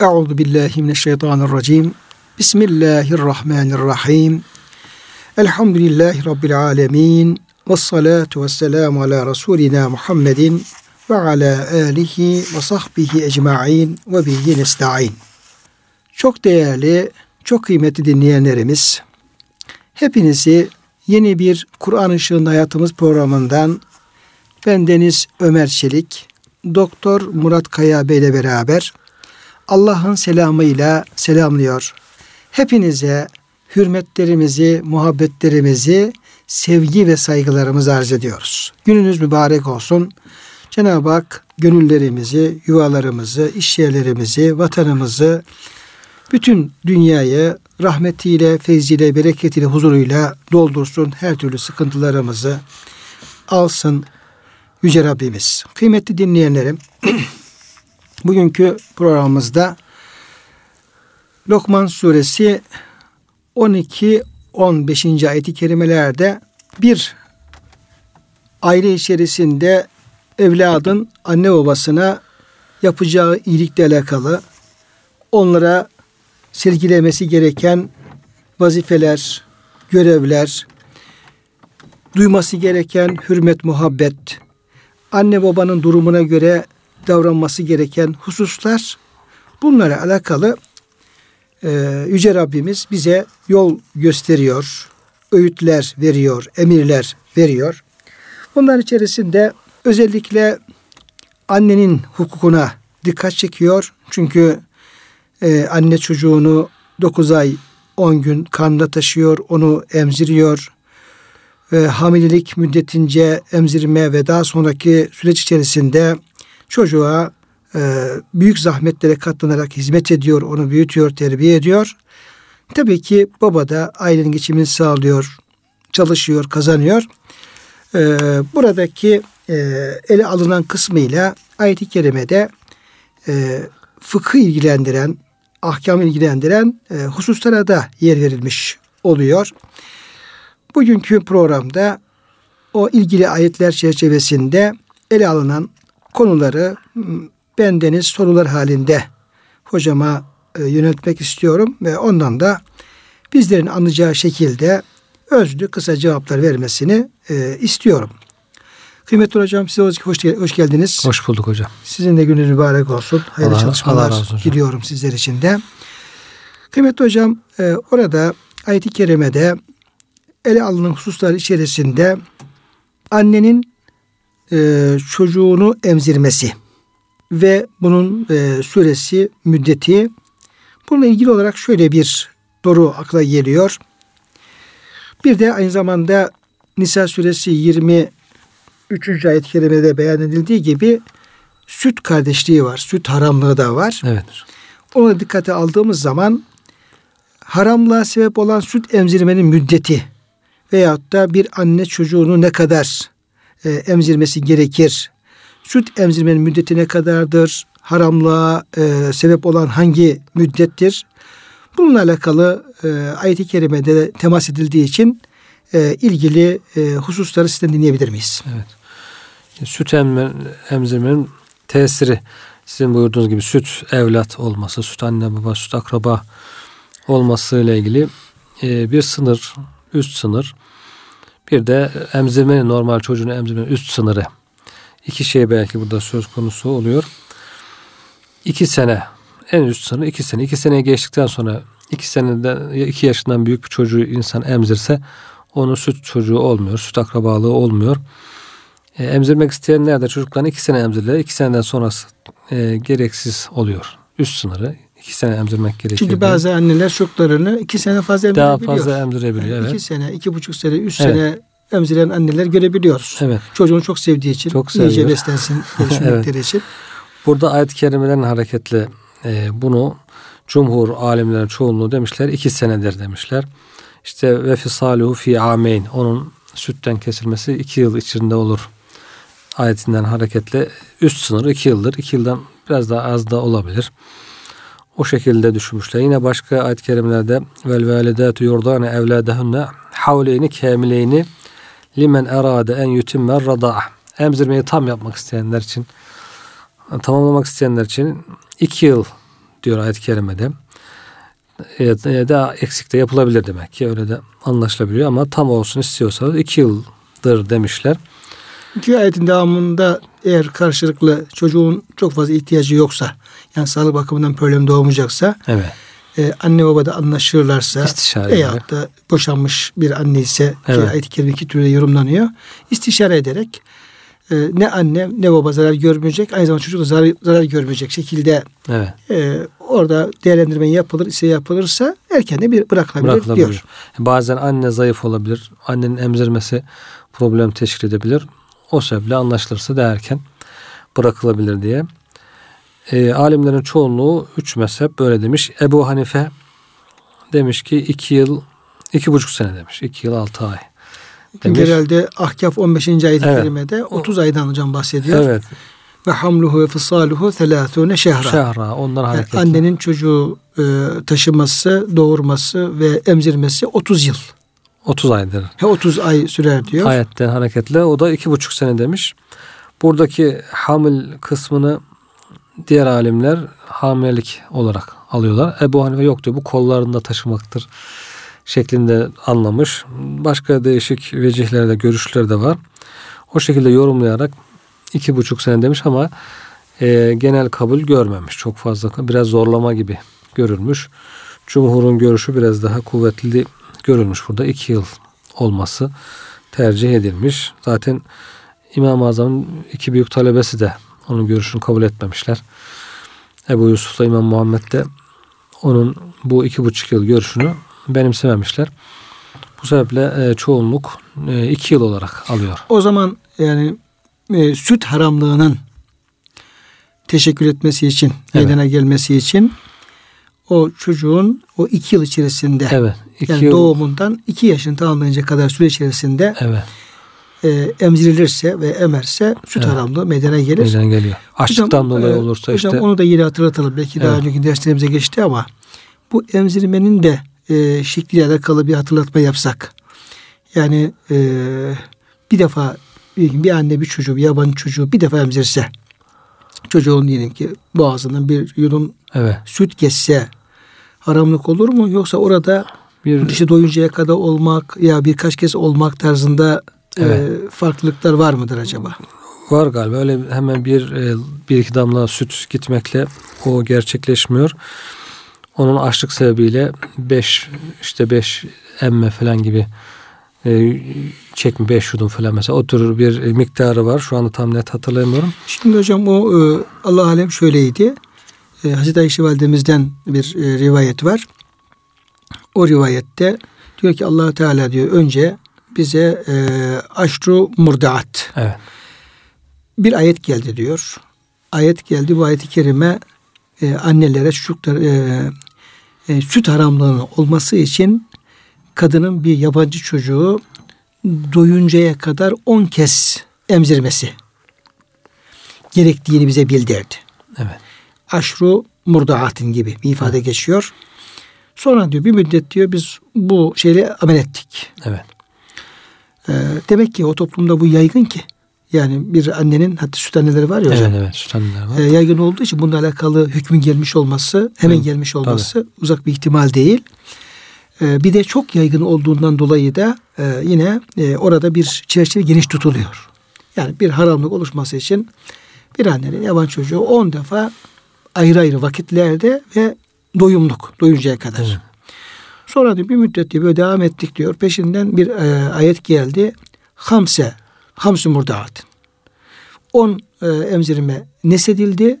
Euzu billahi mineşşeytanirracim. Bismillahirrahmanirrahim. Elhamdülillahi rabbil alamin. Ves salatu vesselamu ala rasulina Muhammedin ve ala alihi ve sahbihi ecmaîn ve bihi nestaîn. Çok değerli, çok kıymetli dinleyenlerimiz, hepinizi yeni bir Kur'an Işığında Hayatımız programından ben Deniz Ömer Çelik, Doktor Murat Kaya Bey ile beraber Allah'ın selamıyla selamlıyor. Hepinize hürmetlerimizi, muhabbetlerimizi, sevgi ve saygılarımızı arz ediyoruz. Gününüz mübarek olsun. Cenab-ı Hak gönüllerimizi, yuvalarımızı, iş yerlerimizi, vatanımızı, bütün dünyayı rahmetiyle, feyziyle, bereketiyle, huzuruyla doldursun. Her türlü sıkıntılarımızı alsın Yüce Rabbimiz. Kıymetli dinleyenlerim, bugünkü programımızda Lokman suresi 12-15. ayeti kerimelerde bir aile içerisinde evladın anne babasına yapacağı iyilikle alakalı onlara sergilemesi gereken vazifeler, görevler, duyması gereken hürmet, muhabbet, anne babanın durumuna göre davranması gereken hususlar bunlara alakalı e, Yüce Rabbimiz bize yol gösteriyor, öğütler veriyor, emirler veriyor. Bunların içerisinde özellikle annenin hukukuna dikkat çekiyor. Çünkü e, anne çocuğunu 9 ay 10 gün karnında taşıyor, onu emziriyor. Ve hamilelik müddetince emzirme ve daha sonraki süreç içerisinde çocuğa e, büyük zahmetlere katlanarak hizmet ediyor, onu büyütüyor, terbiye ediyor. Tabii ki baba da ailenin geçimini sağlıyor, çalışıyor, kazanıyor. E, buradaki e, ele alınan kısmıyla ayet-i kerimede e, fıkıh ilgilendiren, ahkam ilgilendiren e, hususlara da yer verilmiş oluyor. Bugünkü programda o ilgili ayetler çerçevesinde ele alınan konuları bendeniz sorular halinde hocama e, yöneltmek istiyorum ve ondan da bizlerin anlayacağı şekilde özlü kısa cevaplar vermesini e, istiyorum. Kıymetli hocam size hoş, hoş geldiniz. Hoş bulduk hocam. Sizin de gününüz mübarek olsun. Hayırlı Allah, çalışmalar Allah diliyorum sizler için de. Kıymetli hocam e, orada ayet-i kerimede ele alınan hususlar içerisinde annenin e, çocuğunu emzirmesi ve bunun e, süresi, müddeti bununla ilgili olarak şöyle bir soru akla geliyor. Bir de aynı zamanda Nisa suresi 23. ayet-i kerimede beyan edildiği gibi süt kardeşliği var. Süt haramlığı da var. Evet. Ona dikkate aldığımız zaman haramlığa sebep olan süt emzirmenin müddeti veyahut da bir anne çocuğunu ne kadar e, emzirmesi gerekir? Süt emzirmenin müddeti ne kadardır? Haramlığa e, sebep olan hangi müddettir? Bununla alakalı e, ayet-i kerimede temas edildiği için e, ilgili e, hususları sizden dinleyebilir miyiz? Evet. Süt emzirmenin tesiri sizin buyurduğunuz gibi süt evlat olması, süt anne baba, süt akraba olması ile ilgili e, bir sınır, üst sınır. Bir de emzirmenin normal çocuğun emzirmenin üst sınırı. İki şey belki burada söz konusu oluyor. İki sene en üst sınır iki sene. İki seneye geçtikten sonra iki seneden iki yaşından büyük bir çocuğu insan emzirse onun süt çocuğu olmuyor. Süt akrabalığı olmuyor. E, emzirmek isteyenler de çocukların iki sene emzirler. iki seneden sonrası e, gereksiz oluyor. Üst sınırı iki sene emzirmek gerekiyor. Çünkü bazı anneler çocuklarını iki sene fazla emzirebiliyor. Daha fazla emzirebiliyor. Yani evet. İki sene, iki buçuk sene, üç evet. sene emziren anneler görebiliyoruz. Evet. Çocuğunu çok sevdiği için, çok iyice beslensin, gelişmekleri evet. için. Burada ayet-i kerimelerin hareketle e, bunu cumhur alimlerin çoğunluğu demişler iki senedir demişler. İşte ve fisaluhu fi ameyn onun sütten kesilmesi iki yıl içinde olur ayetinden hareketle üst sınırı iki yıldır. iki yıldan biraz daha az da olabilir. O şekilde düşünmüşler. Yine başka ayet-i kerimelerde vel validatu yurdane evladahunne havleyni kamileyni limen erade en yutimmer rada'a. Emzirmeyi tam yapmak isteyenler için tamamlamak isteyenler için iki yıl diyor ayet-i kerimede. Ya da eksik de yapılabilir demek ki öyle de anlaşılabiliyor ama tam olsun istiyorsanız iki yıldır demişler. İki ayetin devamında eğer karşılıklı çocuğun çok fazla ihtiyacı yoksa yani sağlık bakımından problem doğmayacaksa evet. e, anne baba da anlaşırlarsa istişare veya da boşanmış bir anne ise evet. ayet-i kerime iki türlü yorumlanıyor. İstişare ederek e, ne anne ne baba zarar görmeyecek aynı zamanda çocuk da zarar, zarar görmeyecek şekilde evet. e, orada değerlendirme yapılır ise yapılırsa erken de bir bırakılabilir, bırakılabilir diyor. Bazen anne zayıf olabilir. Annenin emzirmesi problem teşkil edebilir. O sebeple anlaşılırsa da erken bırakılabilir diye. E, alimlerin çoğunluğu üç mezhep böyle demiş. Ebu Hanife demiş ki iki yıl, iki buçuk sene demiş. iki yıl altı ay. Demiş. Genelde Ahkaf 15. ayet-i evet. kerimede 30 aydan hocam bahsediyor. Evet. Ve hamluhu ve fısaluhu selâthûne şehra. Şehra. Ondan hareketli. Yani annenin çocuğu e, taşıması, doğurması ve emzirmesi 30 yıl. 30 aydır. He 30 ay sürer diyor. Ayetten hareketle. O da iki buçuk sene demiş. Buradaki hamil kısmını diğer alimler hamilelik olarak alıyorlar. Ebu Hanife yok diyor. Bu kollarında taşımaktır şeklinde anlamış. Başka değişik vecihlerde, görüşler de var. O şekilde yorumlayarak iki buçuk sene demiş ama e, genel kabul görmemiş. Çok fazla biraz zorlama gibi görülmüş. Cumhurun görüşü biraz daha kuvvetli görülmüş burada. iki yıl olması tercih edilmiş. Zaten İmam-ı Azam'ın iki büyük talebesi de onun görüşünü kabul etmemişler. Ebu Yusuf'la İmam Muhammed de onun bu iki buçuk yıl görüşünü benimsememişler. Bu sebeple e, çoğunluk e, iki yıl olarak alıyor. O zaman yani e, süt haramlığının teşekkür etmesi için, evet. gelmesi için o çocuğun o iki yıl içerisinde evet, iki yani yıl... doğumundan iki yaşını tamamlayınca kadar süre içerisinde evet. E, emzirilirse ve emerse süt evet. haramlığı meydana gelir. Meydana geliyor. Açlıktan hocam, dolayı e, olursa hocam işte. onu da yine hatırlatalım. Belki evet. daha önceki derslerimize geçti ama bu emzirmenin de e, şekliyle alakalı bir hatırlatma yapsak. Yani e, bir defa bir, anne bir çocuğu, bir yabancı çocuğu bir defa emzirse çocuğun diyelim ki boğazından bir yudum evet. süt geçse haramlık olur mu? Yoksa orada bir işte doyuncaya kadar olmak ya birkaç kez olmak tarzında e, evet. e, farklılıklar var mıdır acaba? Var galiba. Öyle hemen bir e, bir iki damla süt gitmekle o gerçekleşmiyor. Onun açlık sebebiyle 5 işte 5 emme falan gibi e, çekme 5 yudum falan mesela o tür bir miktarı var. Şu anda tam net hatırlayamıyorum. Şimdi hocam o e, Allah alem şöyleydi. E, Hazreti Ayşe validemizden bir e, rivayet var. O rivayette diyor ki allah Teala diyor önce bize e, aşru murdaat. Evet. Bir ayet geldi diyor. Ayet geldi bu ayeti kerime e, annelere çocuklar e, e, süt haramlığının olması için kadının bir yabancı çocuğu doyuncaya kadar on kez emzirmesi gerektiğini bize bildirdi. Evet. Aşru murdaatin gibi bir ifade evet. geçiyor. Sonra diyor bir müddet diyor biz bu şeyle amel ettik. Evet. Ee, demek ki o toplumda bu yaygın ki yani bir annenin hatta süt anneleri var ya hocam. Evet evet süt anneleri var. E, yaygın olduğu için bununla alakalı hükmün gelmiş olması, hemen evet, gelmiş olması tabii. uzak bir ihtimal değil. E, bir de çok yaygın olduğundan dolayı da e, yine e, orada bir çerçeve geniş tutuluyor. Yani bir haramlık oluşması için bir annenin yaban çocuğu 10 defa ayrı ayrı vakitlerde ve doyumluk, doyuncaya kadar. Evet. Sonra diyor bir müddet diyor böyle devam ettik diyor. Peşinden bir e, ayet geldi. Hamse hamsü murdaat. 10 e, emzirme nesedildi.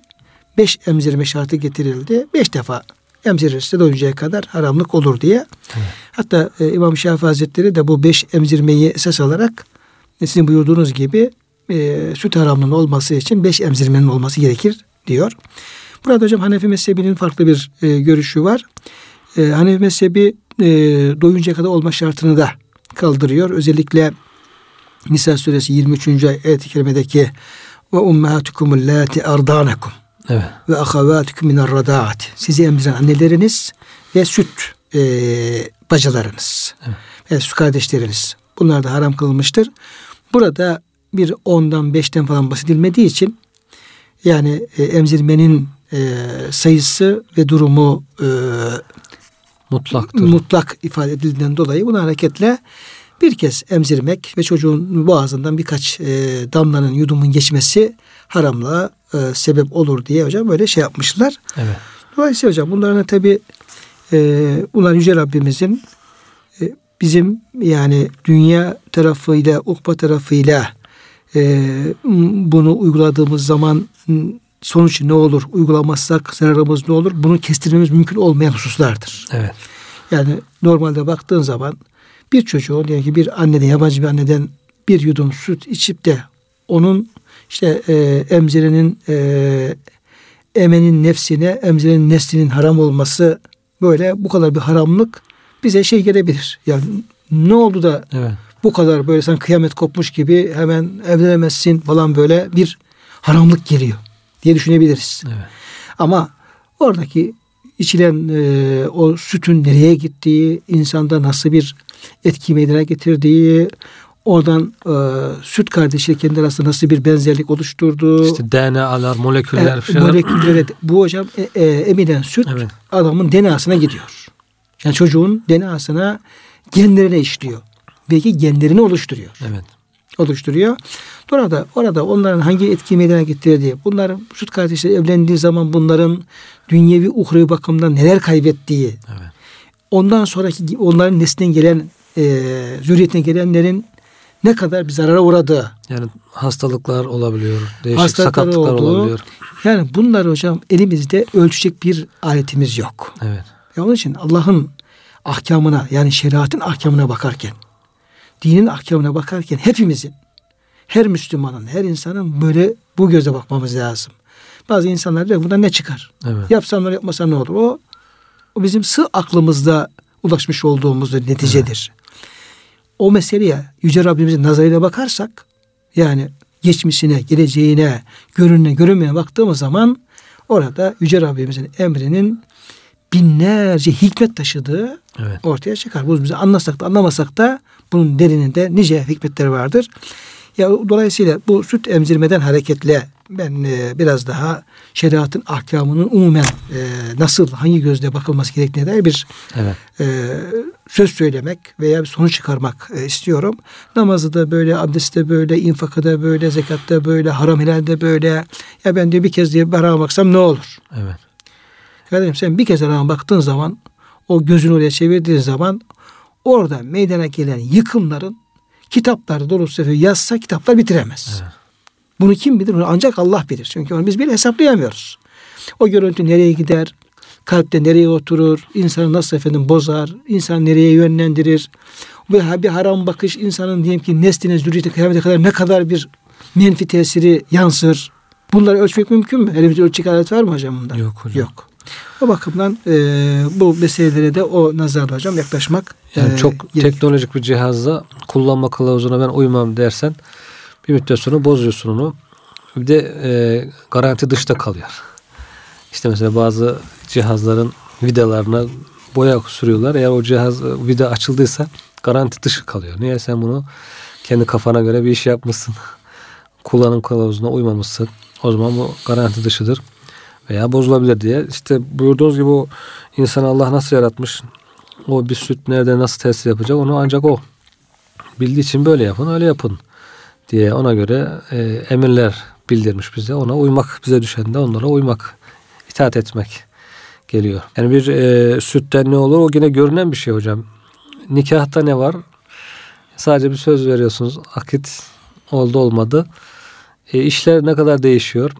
5 emzirme şartı getirildi. 5 defa emzirirse doyuncaya kadar haramlık olur diye. Evet. Hatta e, İmam Şafii Hazretleri de bu 5 emzirmeyi esas alarak e, sizin buyurduğunuz gibi e, süt haramlığının olması için 5 emzirmenin olması gerekir diyor. Burada hocam Hanefi mezhebinin farklı bir e, görüşü var. E, Hanefi mezhebi e, doyuncaya kadar olma şartını da kaldırıyor. Özellikle Nisa suresi 23. ayet-i kerimedeki ve ummahatukum allati ardanakum evet. ve ahavatukum minar radaat. Sizi emziren anneleriniz ve süt e, bacılarınız. Evet. Ve süt kardeşleriniz. Bunlar da haram kılınmıştır. Burada bir ondan beşten falan bahsedilmediği için yani e, emzirmenin e, sayısı ve durumu e, Mutlaktır. mutlak ifade edildiğinden dolayı buna hareketle bir kez emzirmek ve çocuğun boğazından birkaç e, damlanın yudumun geçmesi haramlığa e, sebep olur diye hocam böyle şey yapmışlar. Evet. Dolayısıyla hocam bunların tabi e, bunlar Yüce Rabbimizin e, bizim yani dünya tarafıyla ukba tarafıyla e, bunu uyguladığımız zaman sonuç ne olur? Uygulamazsak zararımız ne olur? Bunu kestirmemiz mümkün olmayan hususlardır. Evet. Yani normalde baktığın zaman bir çocuğun diyelim ki bir anneden yabancı bir anneden bir yudum süt içip de onun işte e, emzirenin e, emenin nefsine emzirenin neslinin haram olması böyle bu kadar bir haramlık bize şey gelebilir. Yani ne oldu da evet. bu kadar böyle sen kıyamet kopmuş gibi hemen evlenemezsin falan böyle bir haramlık geliyor diye düşünebiliriz. Evet. Ama oradaki içilen e, o sütün nereye gittiği, insanda nasıl bir etki meydana getirdiği, oradan e, süt kardeşi kendi arasında nasıl bir benzerlik oluşturduğu. İşte DNA'lar, moleküller e, falan. Moleküllere, bu hocam e, e, emilen süt evet. adamın DNA'sına gidiyor. Yani çocuğun DNA'sına genlerine işliyor. Belki genlerini oluşturuyor. Evet. Oluşturuyor. Orada, orada onların hangi etki meydana getirdiği, bunların süt kardeşleri evlendiği zaman bunların dünyevi uhrevi bakımdan neler kaybettiği, evet. ondan sonraki onların neslinden gelen, e, zürriyetine gelenlerin ne kadar bir zarara uğradığı. Yani hastalıklar olabiliyor, değişik hastalıklar sakatlıklar olduğu, olabiliyor. Yani bunlar hocam elimizde ölçecek bir aletimiz yok. Evet. Ya onun için Allah'ın ahkamına yani şeriatın ahkamına bakarken, dinin ahkamına bakarken hepimizin her Müslümanın, her insanın böyle bu göze bakmamız lazım. Bazı insanlar diyor bundan ne çıkar? Evet. Yapsam ne yapmasam ne olur? O, o bizim sığ aklımızda ulaşmış olduğumuz neticedir. Evet. O meseleye Yüce Rabbimizin nazarıyla bakarsak yani geçmişine, geleceğine, görünene, görünmeye baktığımız zaman orada Yüce Rabbimizin emrinin binlerce hikmet taşıdığı evet. ortaya çıkar. Bu bize anlasak da anlamasak da bunun derininde nice hikmetleri vardır. Ya dolayısıyla bu süt emzirmeden hareketle ben e, biraz daha şeriatın ahkamının umumen e, nasıl hangi gözle bakılması gerektiğine dair bir evet. e, söz söylemek veya bir sonuç çıkarmak e, istiyorum. Namazı da böyle, abdestte böyle, infakı da böyle, zekatta böyle, haram helalde böyle. Ya ben de bir kez diye harama baksam ne olur? Evet. Kardeşim sen bir kez harama baktığın zaman o gözünü oraya çevirdiğin zaman orada meydana gelen yıkımların kitapları dolusu yazsa kitaplar bitiremez. Evet. Bunu kim bilir? Ancak Allah bilir. Çünkü onu biz bile hesaplayamıyoruz. O görüntü nereye gider? Kalpte nereye oturur? İnsanı nasıl efendim bozar? İnsan nereye yönlendirir? Ve bir haram bakış insanın diyelim ki nesline, zürriyete, kıyamete kadar ne kadar bir menfi tesiri yansır? Bunları ölçmek mümkün mü? Elimizde ölçecek alet var mı hocam bunda? Yok hocam. Yok. O bakımdan e, bu meselelere de o nazarla hocam yaklaşmak yani e, çok gerek. teknolojik bir cihazla kullanma kılavuzuna ben uymam dersen bir müddet sonra bozuyorsun onu. Bir de e, garanti dışta kalıyor. İşte mesela bazı cihazların vidalarına boya sürüyorlar. Eğer o cihaz vida açıldıysa garanti dışı kalıyor. Niye sen bunu kendi kafana göre bir iş yapmışsın. Kullanım kılavuzuna uymamışsın. O zaman bu garanti dışıdır veya bozulabilir diye. İşte buyurduğunuz gibi o insanı Allah nasıl yaratmış, o bir süt nerede nasıl tesir yapacak onu ancak o bildiği için böyle yapın öyle yapın diye ona göre e, emirler bildirmiş bize. Ona uymak bize düşen de onlara uymak, itaat etmek geliyor. Yani bir e, sütten ne olur o yine görünen bir şey hocam. Nikahta ne var? Sadece bir söz veriyorsunuz. Akit oldu olmadı. E, işler ne kadar değişiyor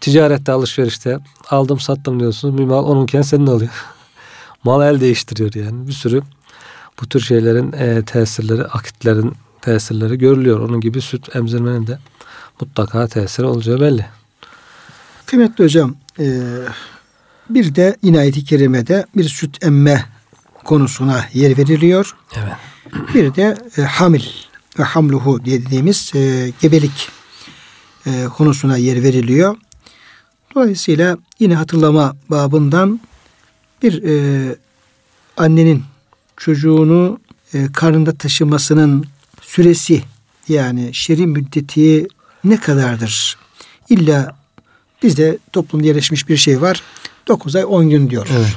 ticarette alışverişte aldım sattım diyorsunuz. Bir mal onunken senin oluyor. mal el değiştiriyor yani. Bir sürü bu tür şeylerin e, tesirleri, akitlerin tesirleri görülüyor. Onun gibi süt emzirmenin de mutlaka tesiri olacağı belli. Kıymetli hocam, e, bir de inayeti kerimede bir süt emme konusuna yer veriliyor. Evet. Bir de e, hamil ve hamluhu diye dediğimiz e, gebelik e, konusuna yer veriliyor. Dolayısıyla yine hatırlama babından bir e, annenin çocuğunu e, karnında taşımasının süresi yani şer'i müddeti ne kadardır? İlla bizde toplumda yerleşmiş bir şey var. 9 ay 10 gün diyoruz. Evet.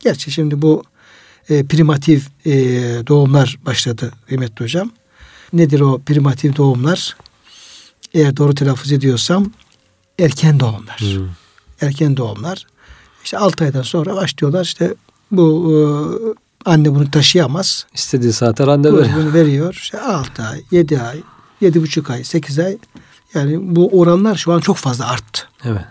Gerçi şimdi bu e, primatif e, doğumlar başladı kıymetli hocam. Nedir o primatif doğumlar? Eğer doğru telaffuz ediyorsam erken doğumlar. Hmm. Erken doğumlar. İşte 6 aydan sonra başlıyorlar işte bu e, anne bunu taşıyamaz. İstediği saate randevu veriyor. Bunu veriyor. İşte 6 ay, 7 ay, 7,5 ay, 8 ay. Yani bu oranlar şu an çok fazla arttı. Evet.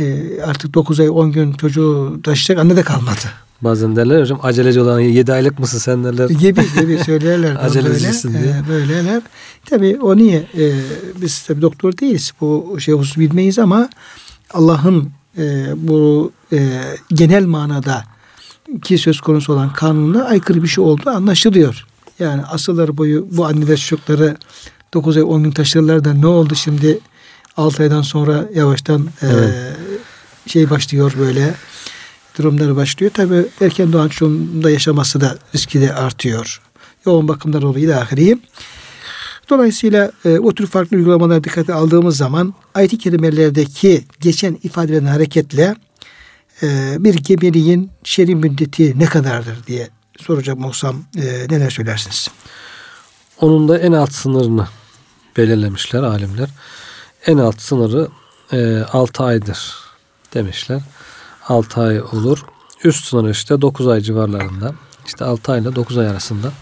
Ee, artık 9 ay 10 gün çocuğu taşıyacak anne de kalmadı. Bazen derler hocam aceleci olan 7 aylık mısın sen derler. Gibi gibi söylerler. Acelecisin böyle, diye. E, böyleler. Tabii o niye? E, biz tabii doktor değiliz. Bu şey husus bilmeyiz ama Allah'ın e, bu e, genel manada ki söz konusu olan kanununa aykırı bir şey olduğu anlaşılıyor. Yani asılları boyu bu anneler çocukları 9 ay 10 gün taşırlar da ne oldu şimdi 6 aydan sonra yavaştan e, evet. e, şey başlıyor böyle durumları başlıyor. Tabi erken doğan çocuğun da yaşaması da riski de artıyor. Yoğun bakımlar oluyor ilahiri. Dolayısıyla e, o tür farklı uygulamalara dikkate aldığımız zaman ayet-i kerimelerdeki geçen ifadelerin hareketle e, bir gebeliğin şer'i müddeti ne kadardır diye soracağım olsam e, neler söylersiniz? Onun da en alt sınırını belirlemişler alimler. En alt sınırı e, 6 aydır demişler. 6 ay olur. Üst sınırı işte 9 ay civarlarında. İşte 6 ay ile 9 ay arasında.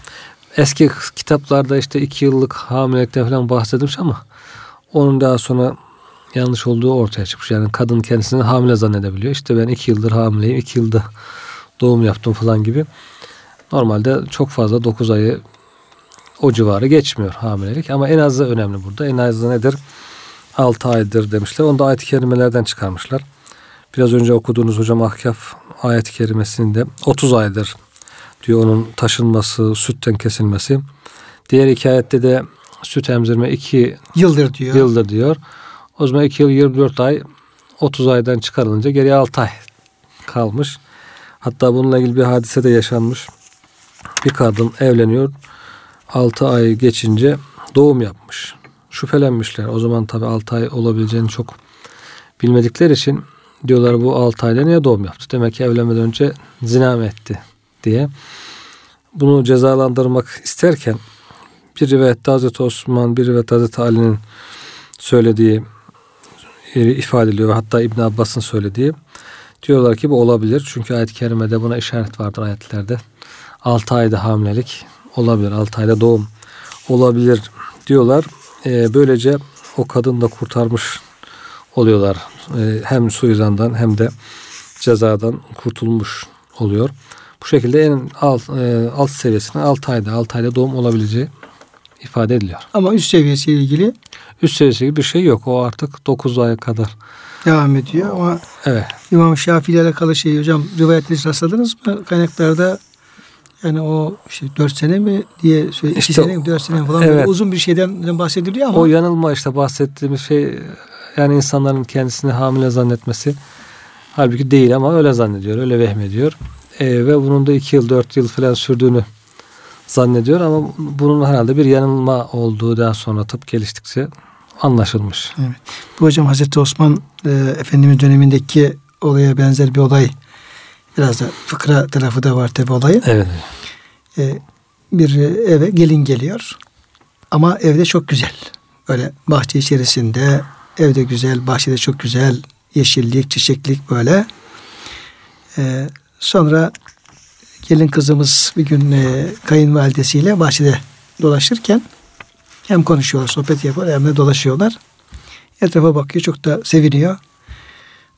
Eski kitaplarda işte 2 yıllık hamilelikten falan bahsedilmiş ama onun daha sonra yanlış olduğu ortaya çıkmış. Yani kadın kendisini hamile zannedebiliyor. İşte ben 2 yıldır hamileyim, 2 yılda doğum yaptım falan gibi. Normalde çok fazla 9 ayı o civarı geçmiyor hamilelik. Ama en azı önemli burada. En azı nedir? 6 aydır demişler. Onu da ayet-i kerimelerden çıkarmışlar. Biraz önce okuduğunuz hocam Ahkaf ayet-i kerimesinde 30 aydır diyor onun taşınması, sütten kesilmesi. Diğer iki ayette de süt emzirme 2 yıldır diyor. Yıldır diyor. O zaman 2 yıl 24 ay 30 aydan çıkarılınca geriye 6 ay kalmış. Hatta bununla ilgili bir hadise de yaşanmış. Bir kadın evleniyor. 6 ay geçince doğum yapmış. Şüphelenmişler. O zaman tabi 6 ay olabileceğini çok bilmedikleri için diyorlar bu 6 ayda niye doğum yaptı? Demek ki evlenmeden önce zina mı etti diye. Bunu cezalandırmak isterken bir rivayette Hazreti Osman, bir rivayette Hazreti Ali'nin söylediği ifade ediliyor. Hatta İbn Abbas'ın söylediği. Diyorlar ki bu olabilir. Çünkü ayet-i kerimede buna işaret vardır ayetlerde. 6 ayda hamilelik olabilir. 6 ayda doğum olabilir diyorlar. Ee, böylece o kadın da kurtarmış oluyorlar. Ee, hem suizandan hem de cezadan kurtulmuş oluyor. Bu şekilde en alt, e, alt seviyesine 6 ayda 6 ayda doğum olabileceği ifade ediliyor. Ama üst seviyesiyle ilgili üst seviyesi bir şey yok. O artık 9 aya kadar devam ediyor ama evet. İmam Şafii ile alakalı şey hocam rivayetleri rastladınız mı? Kaynaklarda yani o işte 4 sene mi diye şey, 2 işte, sene mi 4 sene mi falan evet. uzun bir şeyden bahsediliyor ama. O yanılma işte bahsettiğimiz şey yani insanların kendisini hamile zannetmesi halbuki değil ama öyle zannediyor, öyle vehmediyor. E, ve bunun da 2 yıl, 4 yıl falan sürdüğünü zannediyor ama bunun herhalde bir yanılma olduğu daha sonra tıp geliştikçe anlaşılmış. Evet. Bu hocam Hazreti Osman e, Efendimiz dönemindeki olaya benzer bir olay. Biraz da fıkra tarafı da var tabi olayın. Evet. E, bir eve gelin geliyor. Ama evde çok güzel. Böyle bahçe içerisinde evde güzel, bahçede çok güzel, yeşillik, çiçeklik böyle. E, sonra gelin kızımız bir gün e, kayınvalidesiyle bahçede dolaşırken hem konuşuyorlar, sohbet yapıyorlar hem de dolaşıyorlar. Etrafa bakıyor, çok da seviniyor.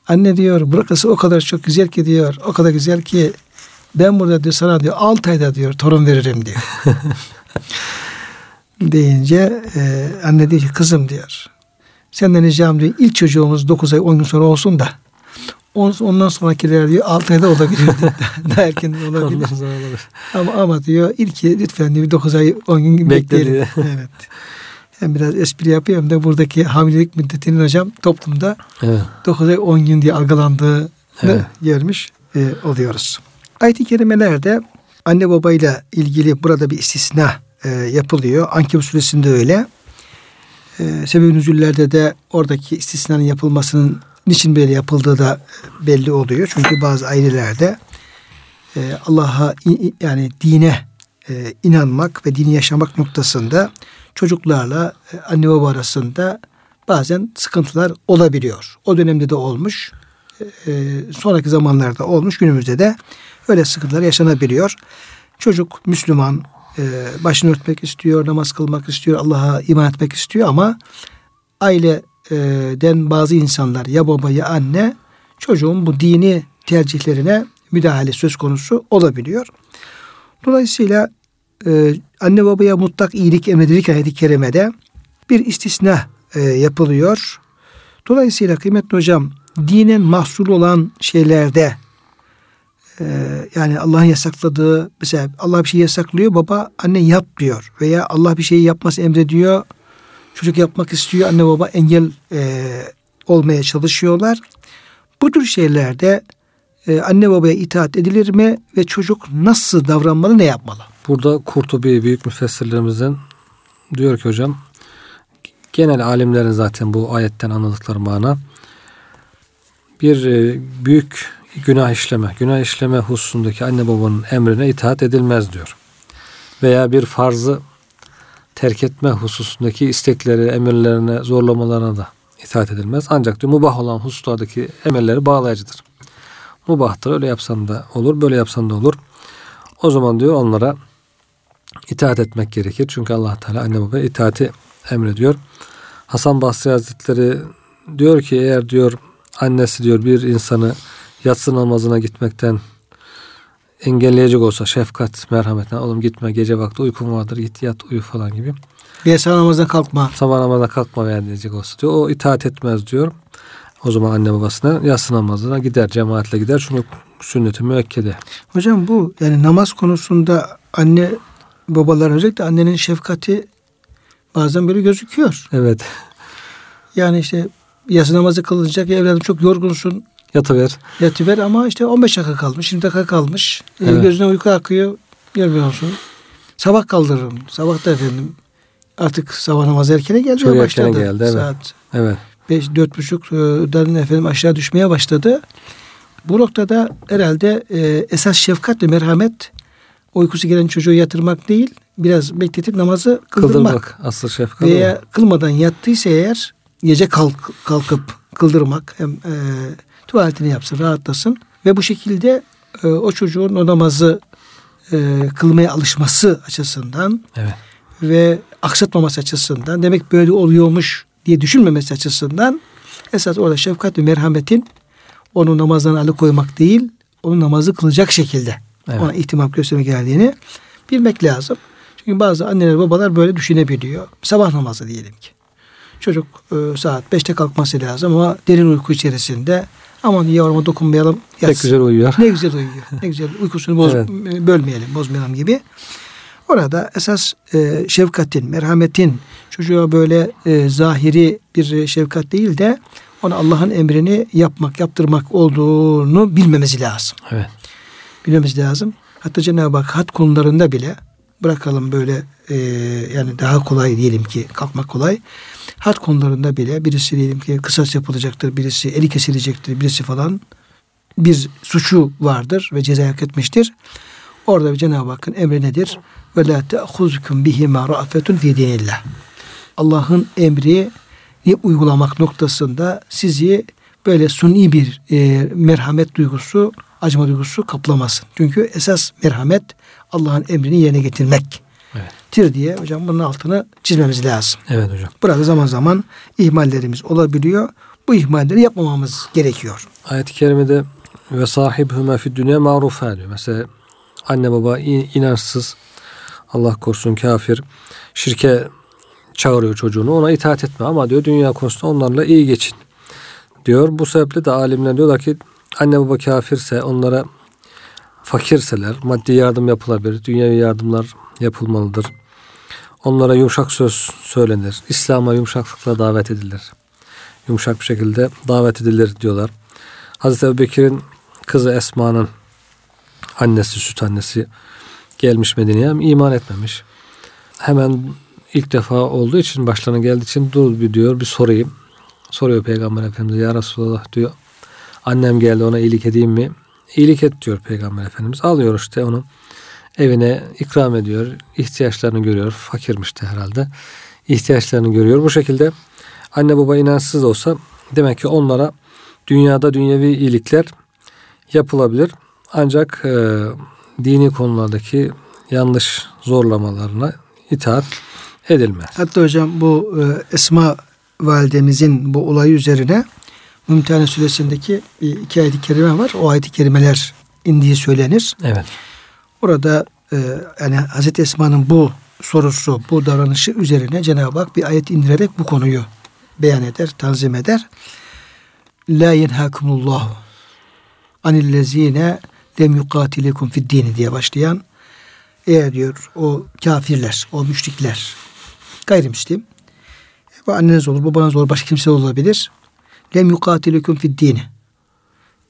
Anne diyor, burası o kadar çok güzel ki diyor, o kadar güzel ki ben burada diyor sana diyor 6 ayda diyor torun veririm diyor. deyince e, anne diyor ki kızım diyor. Senden ricam diyor ilk çocuğumuz 9 ay 10 gün sonra olsun da ondan sonrakiler diyor 6 ayda olabilir. Daha erken olabilir. ama, ama diyor ilki lütfen diyor 9 ay 10 gün bekleyelim. evet. Hem biraz espri yapıyorum da buradaki hamilelik müddetinin hocam toplumda evet. 9 ay 10 gün diye algılandığını evet. görmüş e, oluyoruz. Ayet-i kerimelerde anne babayla ilgili burada bir istisna e, yapılıyor. Ankebut suresinde öyle. E, sebeb nüzullerde de oradaki istisnanın yapılmasının niçin böyle yapıldığı da belli oluyor. Çünkü bazı ailelerde e, Allah'a yani dine e, inanmak ve dini yaşamak noktasında çocuklarla e, anne baba arasında bazen sıkıntılar olabiliyor. O dönemde de olmuş. E, sonraki zamanlarda olmuş. Günümüzde de öyle sıkıntılar yaşanabiliyor. Çocuk Müslüman, e, başını örtmek istiyor, namaz kılmak istiyor, Allah'a iman etmek istiyor ama aileden bazı insanlar ya baba ya anne çocuğun bu dini tercihlerine müdahale söz konusu olabiliyor. Dolayısıyla e, anne babaya mutlak iyilik emredilir ayet-i kerimede bir istisna e, yapılıyor. Dolayısıyla kıymetli hocam dinen mahsul olan şeylerde e, yani Allah'ın yasakladığı mesela Allah bir şey yasaklıyor baba anne yap diyor veya Allah bir şeyi yapması emrediyor çocuk yapmak istiyor anne baba engel e, olmaya çalışıyorlar. Bu tür şeylerde e, anne babaya itaat edilir mi ve çocuk nasıl davranmalı ne yapmalı? Burada Kurtubi büyük müfessirlerimizden diyor ki hocam genel alimlerin zaten bu ayetten anladıkları mana bir e, büyük günah işleme, günah işleme hususundaki anne babanın emrine itaat edilmez diyor. Veya bir farzı terk etme hususundaki istekleri, emirlerine, zorlamalarına da itaat edilmez. Ancak diyor mubah olan hususlardaki emirleri bağlayıcıdır. Mubahtır öyle yapsan da olur, böyle yapsan da olur. O zaman diyor onlara itaat etmek gerekir. Çünkü Allah Teala anne baba itaati emrediyor. Hasan Basri Hazretleri diyor ki eğer diyor annesi diyor bir insanı yatsı namazına gitmekten engelleyecek olsa şefkat, merhametle oğlum gitme gece vakti uykun vardır git yat uyu falan gibi. Bir sabah namazına kalkma. Sabah namazına kalkma veya diyecek olsa diyor. O itaat etmez diyor. O zaman anne babasına yatsı namazına gider cemaatle gider. Şunu sünneti müekkede. Hocam bu yani namaz konusunda anne babalar özellikle annenin şefkati bazen böyle gözüküyor. Evet. Yani işte yatsı namazı kılınacak ya evladım çok yorgunsun. Yatıver. Yatıver ama işte 15 dakika kalmış, 20 dakika kalmış. Ee, evet. Gözüne uyku akıyor. Görmüyor musun? Sabah kaldırırım. Sabah da efendim artık sabah namazı erkene gelmeye Çok başladı. Erkene geldi, evet. Saat evet. 5 dört buçuktan efendim aşağı düşmeye başladı. Bu noktada herhalde e, esas şefkat ve merhamet uykusu gelen çocuğu yatırmak değil, biraz bekletip namazı kıldırmak. Kıldırmak asıl şefkat. Veya kılmadan yattıysa eğer gece kalk, kalkıp kıldırmak hem e, tuvaletini yapsın, rahatlasın ve bu şekilde e, o çocuğun o namazı e, kılmaya alışması açısından evet. ve aksatmaması açısından demek böyle oluyormuş diye düşünmemesi açısından esas orada şefkat ve merhametin onu namazdan alıkoymak değil, onu namazı kılacak şekilde evet. ona ihtimam göstermek geldiğini bilmek lazım. Çünkü bazı anneler babalar böyle düşünebiliyor. Sabah namazı diyelim ki. Çocuk e, saat 5'te kalkması lazım ama derin uyku içerisinde aman yavruma dokunmayalım. Yatsın. Ne güzel uyuyor. Ne güzel uyuyor. ne güzel uykusunu boz, evet. bölmeyelim, bozmayalım gibi. Orada esas e, şefkatin, merhametin çocuğa böyle e, zahiri bir şefkat değil de ona Allah'ın emrini yapmak, yaptırmak olduğunu bilmemiz lazım. Evet. Bilmemiz lazım. Hatta Cenab-ı Hak hat konularında bile bırakalım böyle e, yani daha kolay diyelim ki kalkmak kolay. Hat konularında bile birisi diyelim ki kısas yapılacaktır, birisi eli kesilecektir, birisi falan bir suçu vardır ve ceza hak etmiştir. Orada Cenab-ı Hakk'ın emri nedir? Ve la te'khuzkum bihima ra'fetun fi dinillah. Allah'ın emri uygulamak noktasında sizi böyle suni bir e, merhamet duygusu, acıma duygusu kaplamasın. Çünkü esas merhamet Allah'ın emrini yerine getirmek. Evet. Tir diye hocam bunun altını çizmemiz lazım. Evet hocam. Burada zaman zaman ihmallerimiz olabiliyor. Bu ihmalleri yapmamamız gerekiyor. Ayet-i kerimede ve sahibhüme fid dünya marufa diyor. Mesela anne baba inançsız, Allah korusun kafir, şirke çağırıyor çocuğunu. Ona itaat etme ama diyor dünya konusunda onlarla iyi geçin. Diyor. Bu sebeple de alimler diyorlar ki anne baba kafirse onlara fakirseler maddi yardım yapılabilir. Dünyevi yardımlar yapılmalıdır. Onlara yumuşak söz söylenir. İslam'a yumuşaklıkla davet edilir. Yumuşak bir şekilde davet edilir diyorlar. Hazreti Ebu Bekir'in kızı Esma'nın annesi, süt annesi gelmiş Medine'ye iman etmemiş. Hemen ilk defa olduğu için başlarına geldiği için dur bir diyor bir sorayım. soruyor Peygamber Efendimiz ya Resulallah diyor. Annem geldi ona iyilik edeyim mi? İyilik et diyor Peygamber Efendimiz. Alıyor işte onu evine ikram ediyor. ihtiyaçlarını görüyor. Fakirmişti herhalde. ihtiyaçlarını görüyor. Bu şekilde anne baba inançsız olsa demek ki onlara dünyada dünyevi iyilikler yapılabilir. Ancak e, dini konulardaki yanlış zorlamalarına itaat edilmez. Hatta hocam bu e, Esma validemizin bu olayı üzerine Mümtehane suresindeki bir iki ayet-i kerime var. O ayet-i kerimeler indiği söylenir. Evet. Orada e, yani Hazreti Esma'nın bu sorusu, bu davranışı üzerine Cenab-ı Hak bir ayet indirerek bu konuyu beyan eder, tanzim eder. La yenhakumullahu anillezine lem yukatilekum fid dini diye başlayan eğer diyor o kafirler, o müşrikler gayrimüslim bu anneniz olur, babanız olur, başka kimse olabilir. Lem yukatilekum fid dini.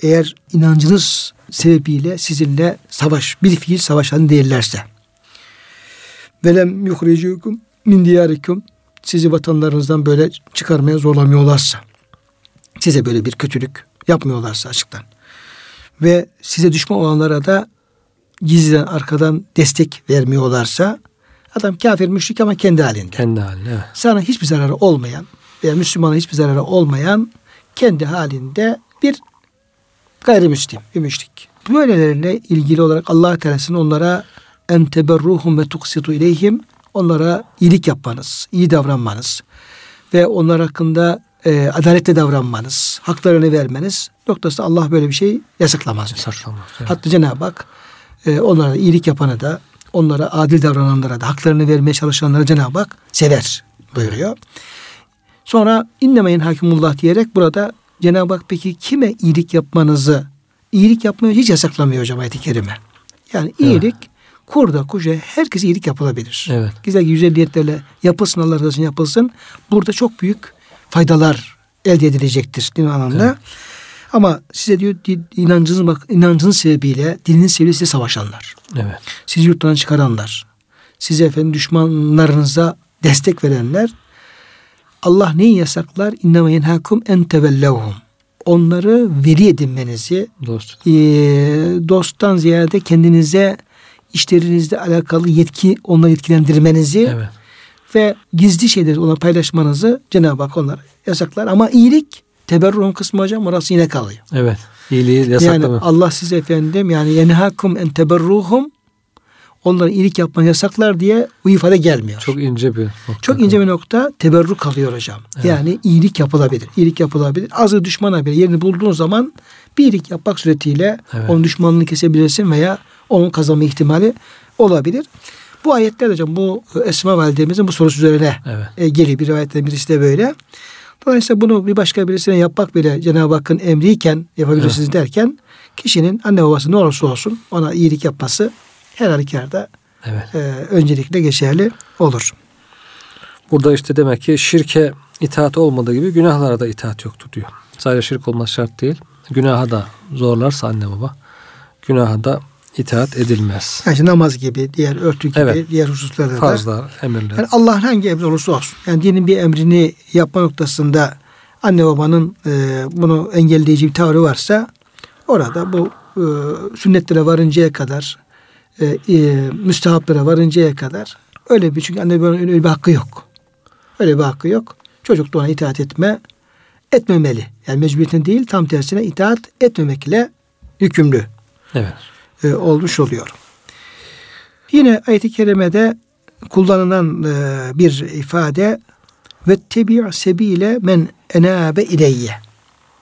Eğer inancınız sebebiyle sizinle savaş, bir fiil savaşan değillerse. Velem yuhricukum min diyarikum. Sizi vatanlarınızdan böyle çıkarmaya zorlamıyorlarsa. Size böyle bir kötülük yapmıyorlarsa açıktan. Ve size düşman olanlara da gizliden arkadan destek vermiyorlarsa adam kafir müşrik ama kendi halinde. Kendi halinde. Sana hiçbir zararı olmayan veya Müslümana hiçbir zararı olmayan kendi halinde bir gayrimüslim, bir müşrik. Böylelerine ilgili olarak Allah Teala'sının onlara en teberruhum ve tuksitu ileyhim onlara iyilik yapmanız, iyi davranmanız ve onlar hakkında e, adaletle davranmanız, haklarını vermeniz noktasında Allah böyle bir şey yasaklamaz. Yasaklamaz. Evet. Hatta Cenab-ı Hak e, onlara iyilik yapana da onlara adil davrananlara da haklarını vermeye çalışanlara Cenab-ı Hak sever buyuruyor. Sonra innemeyin hakimullah diyerek burada Cenab-ı Hak peki kime iyilik yapmanızı iyilik yapmayı hiç yasaklamıyor hocam ayet-i kerime. Yani iyilik evet. kurda kuşa herkese iyilik yapılabilir. Evet. Güzel güzelliklerle yapılsın Allah razı olsun yapılsın. Burada çok büyük faydalar elde edilecektir din anlamda. Evet. Ama size diyor inancınız bak inancınız sebebiyle dininin sebebiyle size savaşanlar. Evet. Sizi yurttan çıkaranlar. Size efendim düşmanlarınıza destek verenler Allah neyi yasaklar? İnneme yenhakum en tevellevhum. Onları veli edinmenizi, Dost. e, dosttan ziyade kendinize işlerinizle alakalı yetki, onları yetkilendirmenizi evet. ve gizli şeyleri ona paylaşmanızı Cenab-ı Hak onlara yasaklar. Ama iyilik teberruhun kısmı hocam orası yine kalıyor. Evet. İyiliği yasaklama. Yani Allah size efendim yani yenhakum en teberruhum onların iyilik yapmanı yasaklar diye bu ifade gelmiyor. Çok ince bir nokta. Çok ince bir nokta teberruk kalıyor hocam. Evet. Yani iyilik yapılabilir. İyilik yapılabilir. Azı düşmana bir yerini bulduğun zaman bir iyilik yapmak suretiyle evet. onun düşmanlığını kesebilirsin veya onun kazanma ihtimali olabilir. Bu ayetler hocam bu Esma validemizin bu sorusu üzerine evet. E, geliyor. Bir rivayetten birisi de böyle. Dolayısıyla bunu bir başka birisine yapmak bile Cenab-ı Hakk'ın emriyken yapabilirsiniz evet. derken kişinin anne babası ne olursa olsun ona iyilik yapması her halükarda evet. e, öncelikle geçerli olur. Burada işte demek ki şirke itaat olmadığı gibi günahlara da itaat yoktur diyor. Sadece şirk olması şart değil. Günaha da zorlarsa anne baba günaha da itaat edilmez. Yani namaz gibi, diğer örtü gibi, evet. diğer hususlarda Farzlar, da. emirler. Yani Allah'ın hangi emri olursa olsun. Yani dinin bir emrini yapma noktasında anne babanın e, bunu engelleyici bir tavrı varsa orada bu e, sünnetlere varıncaya kadar e, e, müstehaplara varıncaya kadar öyle bir çünkü anne babanın öyle bir hakkı yok. Öyle bir hakkı yok. Çocuk da ona itaat etme etmemeli. Yani mecburiyetin değil tam tersine itaat etmemekle yükümlü. Evet. E, olmuş oluyor. Yine ayet-i kerimede kullanılan e, bir ifade ve tebi' sebile men enabe ileyye.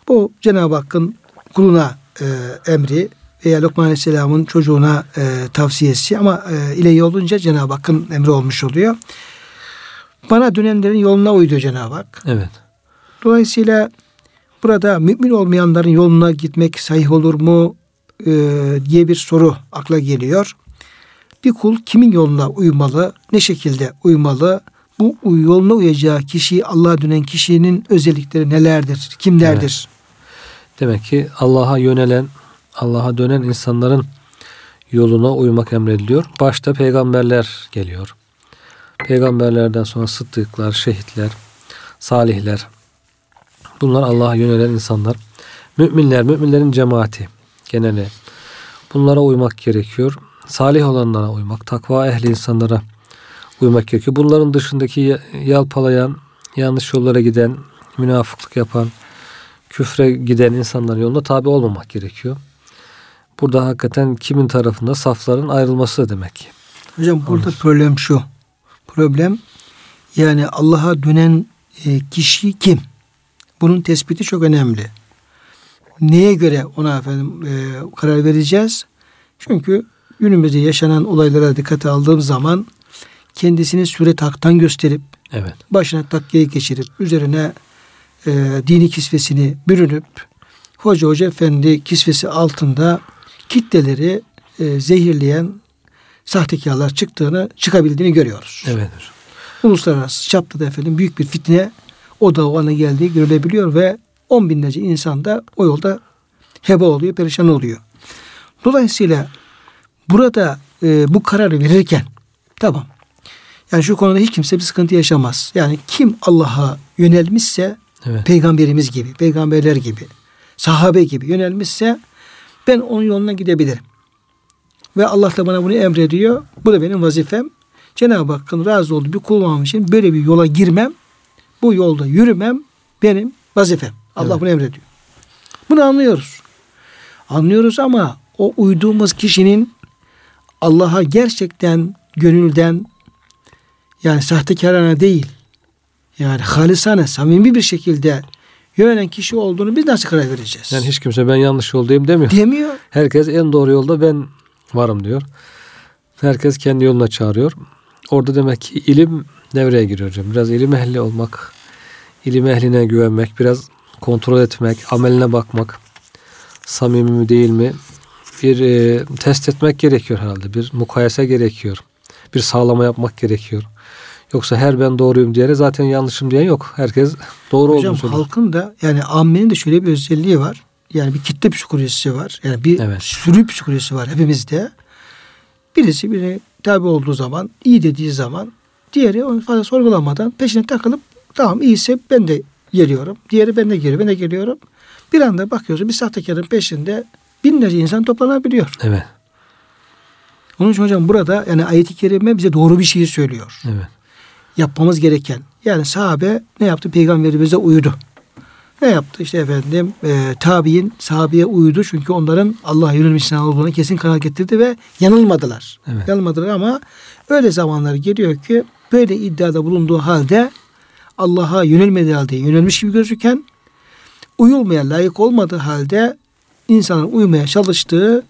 Bu Cenab-ı Hakk'ın kuluna e, emri veya Lokman Aleyhisselam'ın çocuğuna e, tavsiyesi ama e, ileyi olunca Cenab-ı Hakk'ın emri olmuş oluyor. Bana dönenlerin yoluna uydu Cenab-ı Hak. Evet. Dolayısıyla burada mümin olmayanların yoluna gitmek sahih olur mu e, diye bir soru akla geliyor. Bir kul kimin yoluna uymalı, ne şekilde uymalı, bu yoluna uyacağı kişi Allah'a dönen kişinin özellikleri nelerdir, kimlerdir? Evet. Demek ki Allah'a yönelen Allah'a dönen insanların yoluna uymak emrediliyor. Başta peygamberler geliyor. Peygamberlerden sonra sıddıklar, şehitler, salihler. Bunlar Allah'a yönelen insanlar. Müminler, müminlerin cemaati geneli. Bunlara uymak gerekiyor. Salih olanlara uymak, takva ehli insanlara uymak gerekiyor. Bunların dışındaki yalpalayan, yanlış yollara giden, münafıklık yapan, küfre giden insanların yoluna tabi olmamak gerekiyor. Burada hakikaten kimin tarafında safların ayrılması demek. Hocam burada Olur. problem şu. Problem yani Allah'a dönen e, kişi kim? Bunun tespiti çok önemli. Neye göre ona efendim e, karar vereceğiz? Çünkü günümüzde yaşanan olaylara dikkate aldığım zaman kendisini suret haktan gösterip evet. başına takkiye geçirip üzerine e, dini kisvesini bürünüp hoca hoca efendi kisvesi altında kitleleri e, zehirleyen sahtekarlar çıktığını çıkabildiğini görüyoruz. Evet. Uluslararası çapta da efendim büyük bir fitne o da o ana geldiği görülebiliyor ve on binlerce insan da o yolda heba oluyor, perişan oluyor. Dolayısıyla burada e, bu kararı verirken tamam yani şu konuda hiç kimse bir sıkıntı yaşamaz. Yani kim Allah'a yönelmişse evet. peygamberimiz gibi, peygamberler gibi, sahabe gibi yönelmişse ben onun yoluna gidebilirim. Ve Allah da bana bunu emrediyor. Bu da benim vazifem. Cenab-ı Hakk'ın razı olduğu bir kulum için böyle bir yola girmem, bu yolda yürümem benim vazifem. Allah evet. bunu emrediyor. Bunu anlıyoruz. Anlıyoruz ama o uyduğumuz kişinin Allah'a gerçekten gönülden yani sahtekarana değil yani halisane samimi bir şekilde yönelen kişi olduğunu biz nasıl karar vereceğiz? Yani hiç kimse ben yanlış yoldayım demiyor. Demiyor. Herkes en doğru yolda ben varım diyor. Herkes kendi yoluna çağırıyor. Orada demek ki ilim devreye giriyor hocam. Biraz ilim ehli olmak, ilim ehline güvenmek, biraz kontrol etmek, ameline bakmak, samimi mi değil mi bir e, test etmek gerekiyor herhalde. Bir mukayese gerekiyor. Bir sağlama yapmak gerekiyor. Yoksa her ben doğruyum diyene zaten yanlışım diyen yok. Herkes doğru Hocam, olduğunu söylüyor. halkın da yani ammenin de şöyle bir özelliği var. Yani bir kitle psikolojisi var. Yani bir evet. sürü psikolojisi var hepimizde. Birisi birine tabi olduğu zaman, iyi dediği zaman diğeri onu fazla sorgulamadan peşine takılıp tamam iyiyse ben de geliyorum. Diğeri ben de geliyor, ben de geliyorum. Bir anda bakıyorsun bir sahtekarın peşinde binlerce insan toplanabiliyor. Evet. Onun için hocam burada yani ayet-i kerime bize doğru bir şeyi söylüyor. Evet. Yapmamız gereken. Yani sahabe ne yaptı? Peygamberimize uydu. Ne yaptı? İşte efendim e, tabi'in sahabeye uydu. Çünkü onların Allah'a yönelmiş olduğunu kesin karar getirdi ve yanılmadılar. Evet. Yanılmadılar ama öyle zamanlar geliyor ki böyle iddiada bulunduğu halde Allah'a yönelmediği halde yönelmiş gibi gözüken uyulmaya layık olmadığı halde insanın uymaya çalıştığı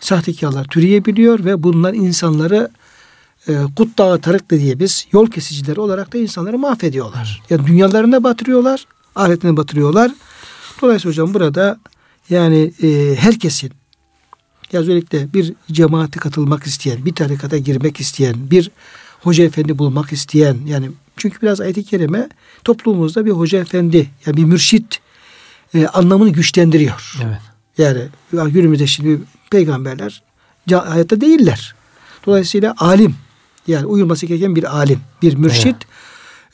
sahtekarlar türeyebiliyor ve bunlar insanları e, kut dağı tarık diye biz yol kesicileri olarak da insanları mahvediyorlar. Yani dünyalarına batırıyorlar, ahiretine batırıyorlar. Dolayısıyla hocam burada yani e, herkesin ya özellikle bir cemaate katılmak isteyen, bir tarikata girmek isteyen, bir hoca efendi bulmak isteyen yani çünkü biraz ayet-i kerime toplumumuzda bir hoca efendi yani bir mürşit e, anlamını güçlendiriyor. Evet. Yani günümüzde şimdi peygamberler hayatta değiller. Dolayısıyla alim yani uyulması gereken bir alim, bir mürşit.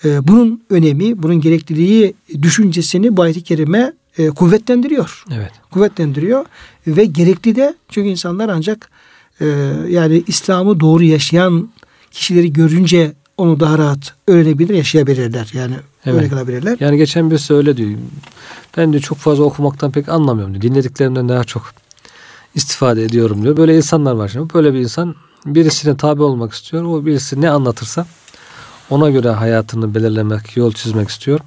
Evet. E, bunun önemi, bunun gerekliliği düşüncesini bu ayet-i kerime e, kuvvetlendiriyor. Evet. Kuvvetlendiriyor ve gerekli de çünkü insanlar ancak e, yani İslam'ı doğru yaşayan kişileri görünce onu daha rahat öğrenebilir, yaşayabilirler. Yani evet. öyle kalabilirler. Yani geçen birisi öyle diyor. Ben de çok fazla okumaktan pek anlamıyorum diyor. Dinlediklerimden daha çok istifade ediyorum diyor. Böyle insanlar var şimdi. Böyle bir insan birisine tabi olmak istiyor. O birisi ne anlatırsa ona göre hayatını belirlemek, yol çizmek istiyor.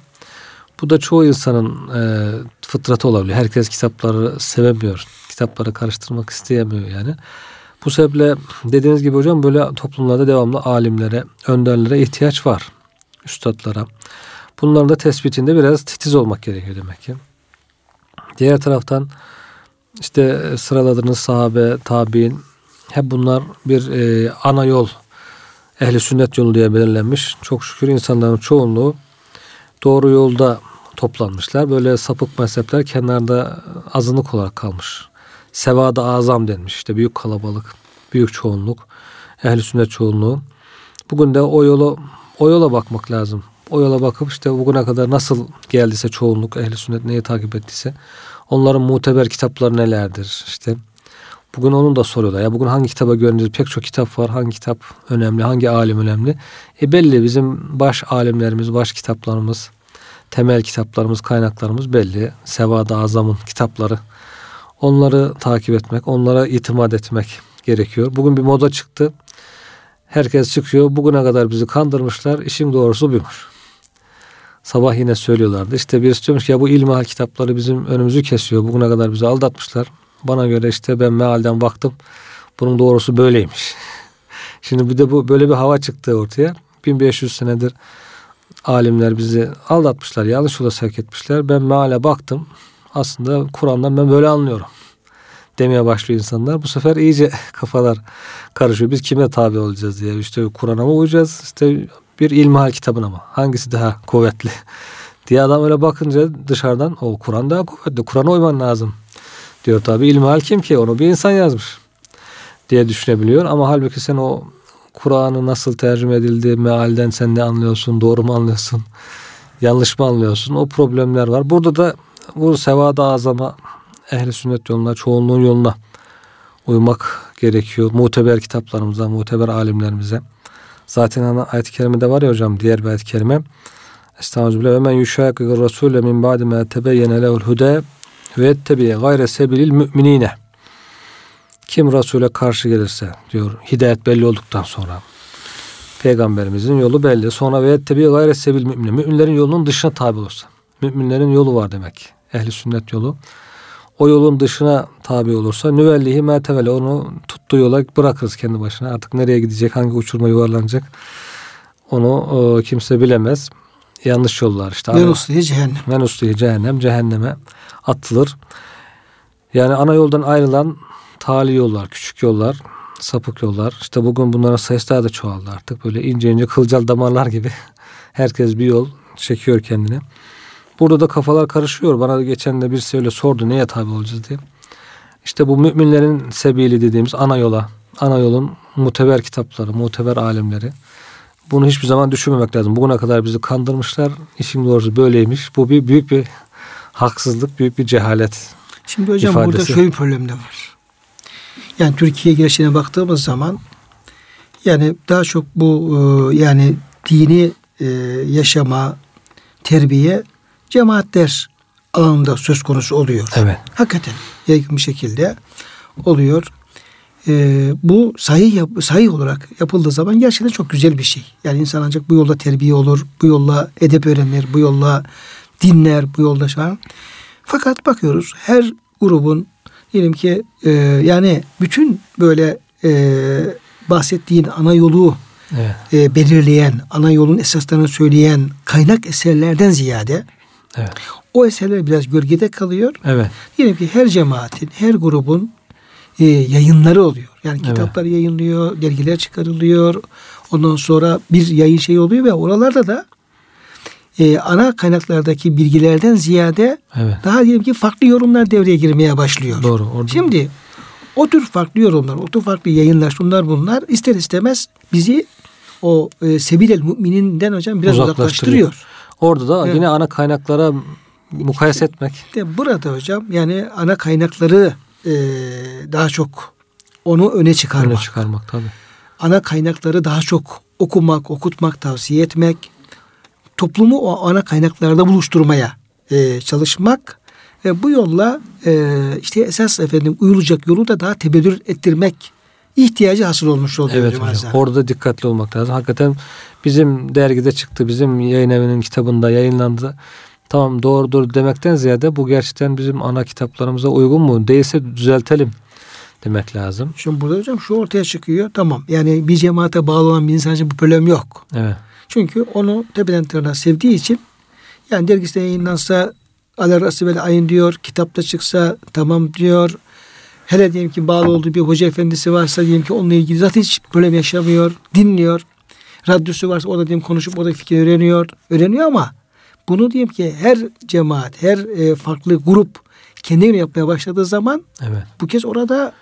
Bu da çoğu insanın e, fıtratı olabiliyor. Herkes kitapları sevemiyor. Kitapları karıştırmak isteyemiyor yani. Bu sebeple dediğiniz gibi hocam böyle toplumlarda devamlı alimlere, önderlere ihtiyaç var. Üstadlara. Bunların da tespitinde biraz titiz olmak gerekiyor demek ki. Diğer taraftan işte sıraladığınız sahabe, tabi'in hep bunlar bir e, ana yol, ehli sünnet yolu diye belirlenmiş. Çok şükür insanların çoğunluğu doğru yolda toplanmışlar. Böyle sapık mezhepler kenarda azınlık olarak kalmış. Sevada azam denmiş. İşte büyük kalabalık, büyük çoğunluk, ehli sünnet çoğunluğu. Bugün de o yolu o yola bakmak lazım. o yola bakıp işte bugüne kadar nasıl geldiyse çoğunluk ehli sünnet neyi takip ettiyse onların muteber kitapları nelerdir işte bugün onun da soruyorlar. Ya bugün hangi kitaba görüneceğiz pek çok kitap var. Hangi kitap önemli? Hangi alim önemli? E belli. Bizim baş alimlerimiz baş kitaplarımız temel kitaplarımız kaynaklarımız belli. Sevada Azam'ın kitapları. Onları takip etmek onlara itimat etmek gerekiyor. Bugün bir moda çıktı. Herkes çıkıyor. Bugüne kadar bizi kandırmışlar. İşin doğrusu buymuş. Sabah yine söylüyorlardı. İşte birisi diyormuş ki ya bu ilmihal kitapları bizim önümüzü kesiyor. Bugüne kadar bizi aldatmışlar. Bana göre işte ben mealden baktım. Bunun doğrusu böyleymiş. Şimdi bir de bu böyle bir hava çıktı ortaya. 1500 senedir alimler bizi aldatmışlar. Yanlış yola sevk etmişler. Ben meale baktım. Aslında Kur'an'dan ben böyle anlıyorum. Demeye başlıyor insanlar. Bu sefer iyice kafalar karışıyor. Biz kime tabi olacağız diye. İşte Kur'an'a mı uyacağız? İşte bir ilmihal kitabına mı? Hangisi daha kuvvetli? diye adam öyle bakınca dışarıdan o Kur'an daha kuvvetli. Kur'an'a uyman lazım. Diyor tabi ilmihal kim ki? Onu bir insan yazmış. Diye düşünebiliyor ama halbuki sen o Kur'an'ı nasıl tercüme edildi, mealden sen ne anlıyorsun, doğru mu anlıyorsun, yanlış mı anlıyorsun? O problemler var. Burada da bu sevada azama ehli sünnet yoluna, çoğunluğun yoluna uymak gerekiyor. Muteber kitaplarımıza, muteber alimlerimize. Zaten ana ayet-i kerimede var ya hocam diğer bir ayet-i kerime. Estağfirullah. Ve men yuşakikir rasule min ba'di ma tebeyyene lehul hude ve ettebi gayre sebilil müminine. Kim Resul'e karşı gelirse diyor hidayet belli olduktan sonra peygamberimizin yolu belli. Sonra ve ettebi gayre sebil mümine. Müminlerin yolunun dışına tabi olursa. Müminlerin yolu var demek. Ehli sünnet yolu o yolun dışına tabi olursa nüvellihi mertebeli onu tuttuğu yola bırakırız kendi başına. Artık nereye gidecek, hangi uçurma yuvarlanacak onu e, kimse bilemez. Yanlış yollar işte. Menuslihi cehennem. Menuslihi cehennem, cehenneme atılır. Yani ana yoldan ayrılan tali yollar, küçük yollar, sapık yollar. İşte bugün bunların sayısı daha da çoğaldı artık. Böyle ince ince kılcal damarlar gibi. Herkes bir yol çekiyor kendine. Burada da kafalar karışıyor. Bana geçen de bir öyle sordu neye tabi olacağız diye. İşte bu müminlerin sebili dediğimiz ana yola, ana yolun muteber kitapları, muteber alimleri. Bunu hiçbir zaman düşünmemek lazım. Bugüne kadar bizi kandırmışlar. İşin doğrusu böyleymiş. Bu bir büyük bir haksızlık, büyük bir cehalet. Şimdi hocam ifadesi. burada şöyle bir problem de var. Yani Türkiye girişine baktığımız zaman yani daha çok bu e, yani dini e, yaşama, terbiye cemaatler alanında söz konusu oluyor. Evet. Hakikaten yaygın bir şekilde oluyor. Ee, bu sahih, yap, sahih olarak yapıldığı zaman gerçekten çok güzel bir şey. Yani insan ancak bu yolda terbiye olur, bu yolla edep öğrenir, bu yolla dinler, bu yolda şu an. Fakat bakıyoruz her grubun diyelim ki e, yani bütün böyle e, bahsettiğin ana yolu evet. e, belirleyen, ana yolun esaslarını söyleyen kaynak eserlerden ziyade Evet. O eserler biraz gölgede kalıyor. Evet. Diyelim ki her cemaatin, her grubun e, yayınları oluyor. Yani kitaplar evet. yayınlıyor, dergiler çıkarılıyor. Ondan sonra bir yayın şey oluyor ve oralarda da e, ana kaynaklardaki bilgilerden ziyade evet. daha diyelim ki farklı yorumlar devreye girmeye başlıyor. Doğru. Orada... Şimdi o tür farklı yorumlar, o tür farklı yayınlar, şunlar bunlar ister istemez bizi o e, sebil mümininden hocam biraz uzaklaştırıyor. Orada da evet. yine ana kaynaklara mukayese etmek. De burada hocam yani ana kaynakları e, daha çok onu öne çıkarmak. Öne çıkarmak tabii. Ana kaynakları daha çok okumak, okutmak, tavsiye etmek. Toplumu o ana kaynaklarda buluşturmaya e, çalışmak. E, bu yolla e, işte esas efendim uyulacak yolu da daha tebedür ettirmek ihtiyacı hasıl olmuş oluyor. Evet hocam. Orada dikkatli olmak lazım. Hakikaten bizim dergide çıktı, bizim yayın evinin kitabında yayınlandı. Tamam doğrudur demekten ziyade bu gerçekten bizim ana kitaplarımıza uygun mu? Değilse düzeltelim demek lazım. Şimdi burada hocam şu ortaya çıkıyor. Tamam yani bir cemaate bağlı olan bir insan için bu problem yok. Evet. Çünkü onu tepeden tırnağa sevdiği için yani dergisinde yayınlansa ala rası ayın diyor. Kitapta çıksa tamam diyor. Hele diyelim ki bağlı olduğu bir hoca efendisi varsa diyelim ki onunla ilgili zaten hiç problem yaşamıyor. Dinliyor. Radyosu varsa o da diyelim konuşup o da fikir öğreniyor. Öğreniyor ama bunu diyelim ki her cemaat, her e, farklı grup kendini yapmaya başladığı zaman evet. bu kez orada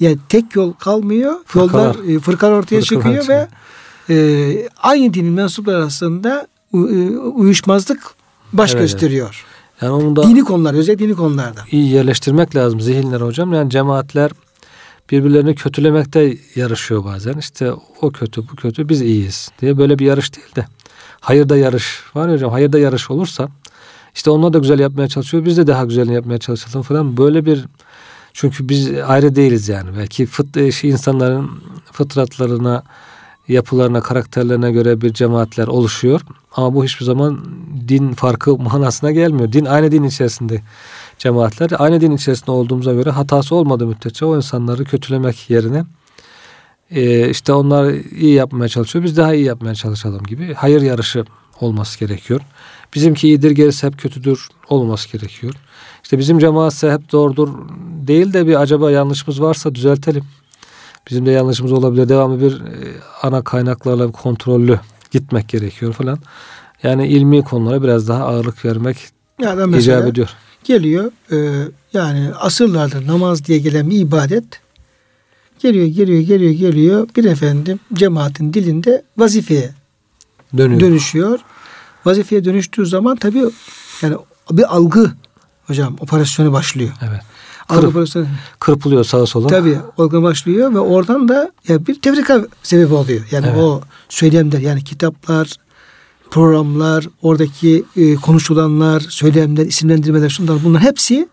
yani tek yol kalmıyor. Fırkalar, Yollar, e, fırkalar ortaya fırkalar çıkıyor ve e, aynı dinin mensupları arasında uyuşmazlık baş evet, gösteriyor. Yani onu da dini konular, özellikle dini konularda. İyi yerleştirmek lazım zihinler hocam. Yani cemaatler birbirlerini kötülemekte yarışıyor bazen. İşte o kötü, bu kötü, biz iyiyiz diye böyle bir yarış değil de hayırda yarış var ya hocam. Hayırda yarış olursa işte onlar da güzel yapmaya çalışıyor. Biz de daha güzelini yapmaya çalışalım falan. Böyle bir çünkü biz ayrı değiliz yani. Belki fıt, şey, insanların fıtratlarına, yapılarına, karakterlerine göre bir cemaatler oluşuyor. Ama bu hiçbir zaman din farkı manasına gelmiyor. Din aynı din içerisinde cemaatler. Aynı din içerisinde olduğumuza göre hatası olmadığı müddetçe o insanları kötülemek yerine e, işte onlar iyi yapmaya çalışıyor. Biz daha iyi yapmaya çalışalım gibi hayır yarışı olması gerekiyor. Bizimki iyidir gerisi hep kötüdür olması gerekiyor. İşte bizim cemaatse hep doğrudur değil de bir acaba yanlışımız varsa düzeltelim. Bizim de yanlışımız olabilir. Devamlı bir e, ana kaynaklarla kontrollü gitmek gerekiyor falan. Yani ilmi konulara biraz daha ağırlık vermek yani icap ediyor. Geliyor e, yani asırlardır namaz diye gelen bir ibadet geliyor geliyor geliyor geliyor bir efendim cemaatin dilinde vazifeye Dönüyor. dönüşüyor. Vazifeye dönüştüğü zaman tabii yani bir algı hocam operasyonu başlıyor. Evet. Algı Kırp, operasyonu. Kırpılıyor sağa sola. Tabii algı başlıyor ve oradan da ya bir tefrika sebebi oluyor. Yani evet. o söylemler yani kitaplar, programlar, oradaki e, konuşulanlar, söylemler, isimlendirmeler, şunlar bunlar hepsi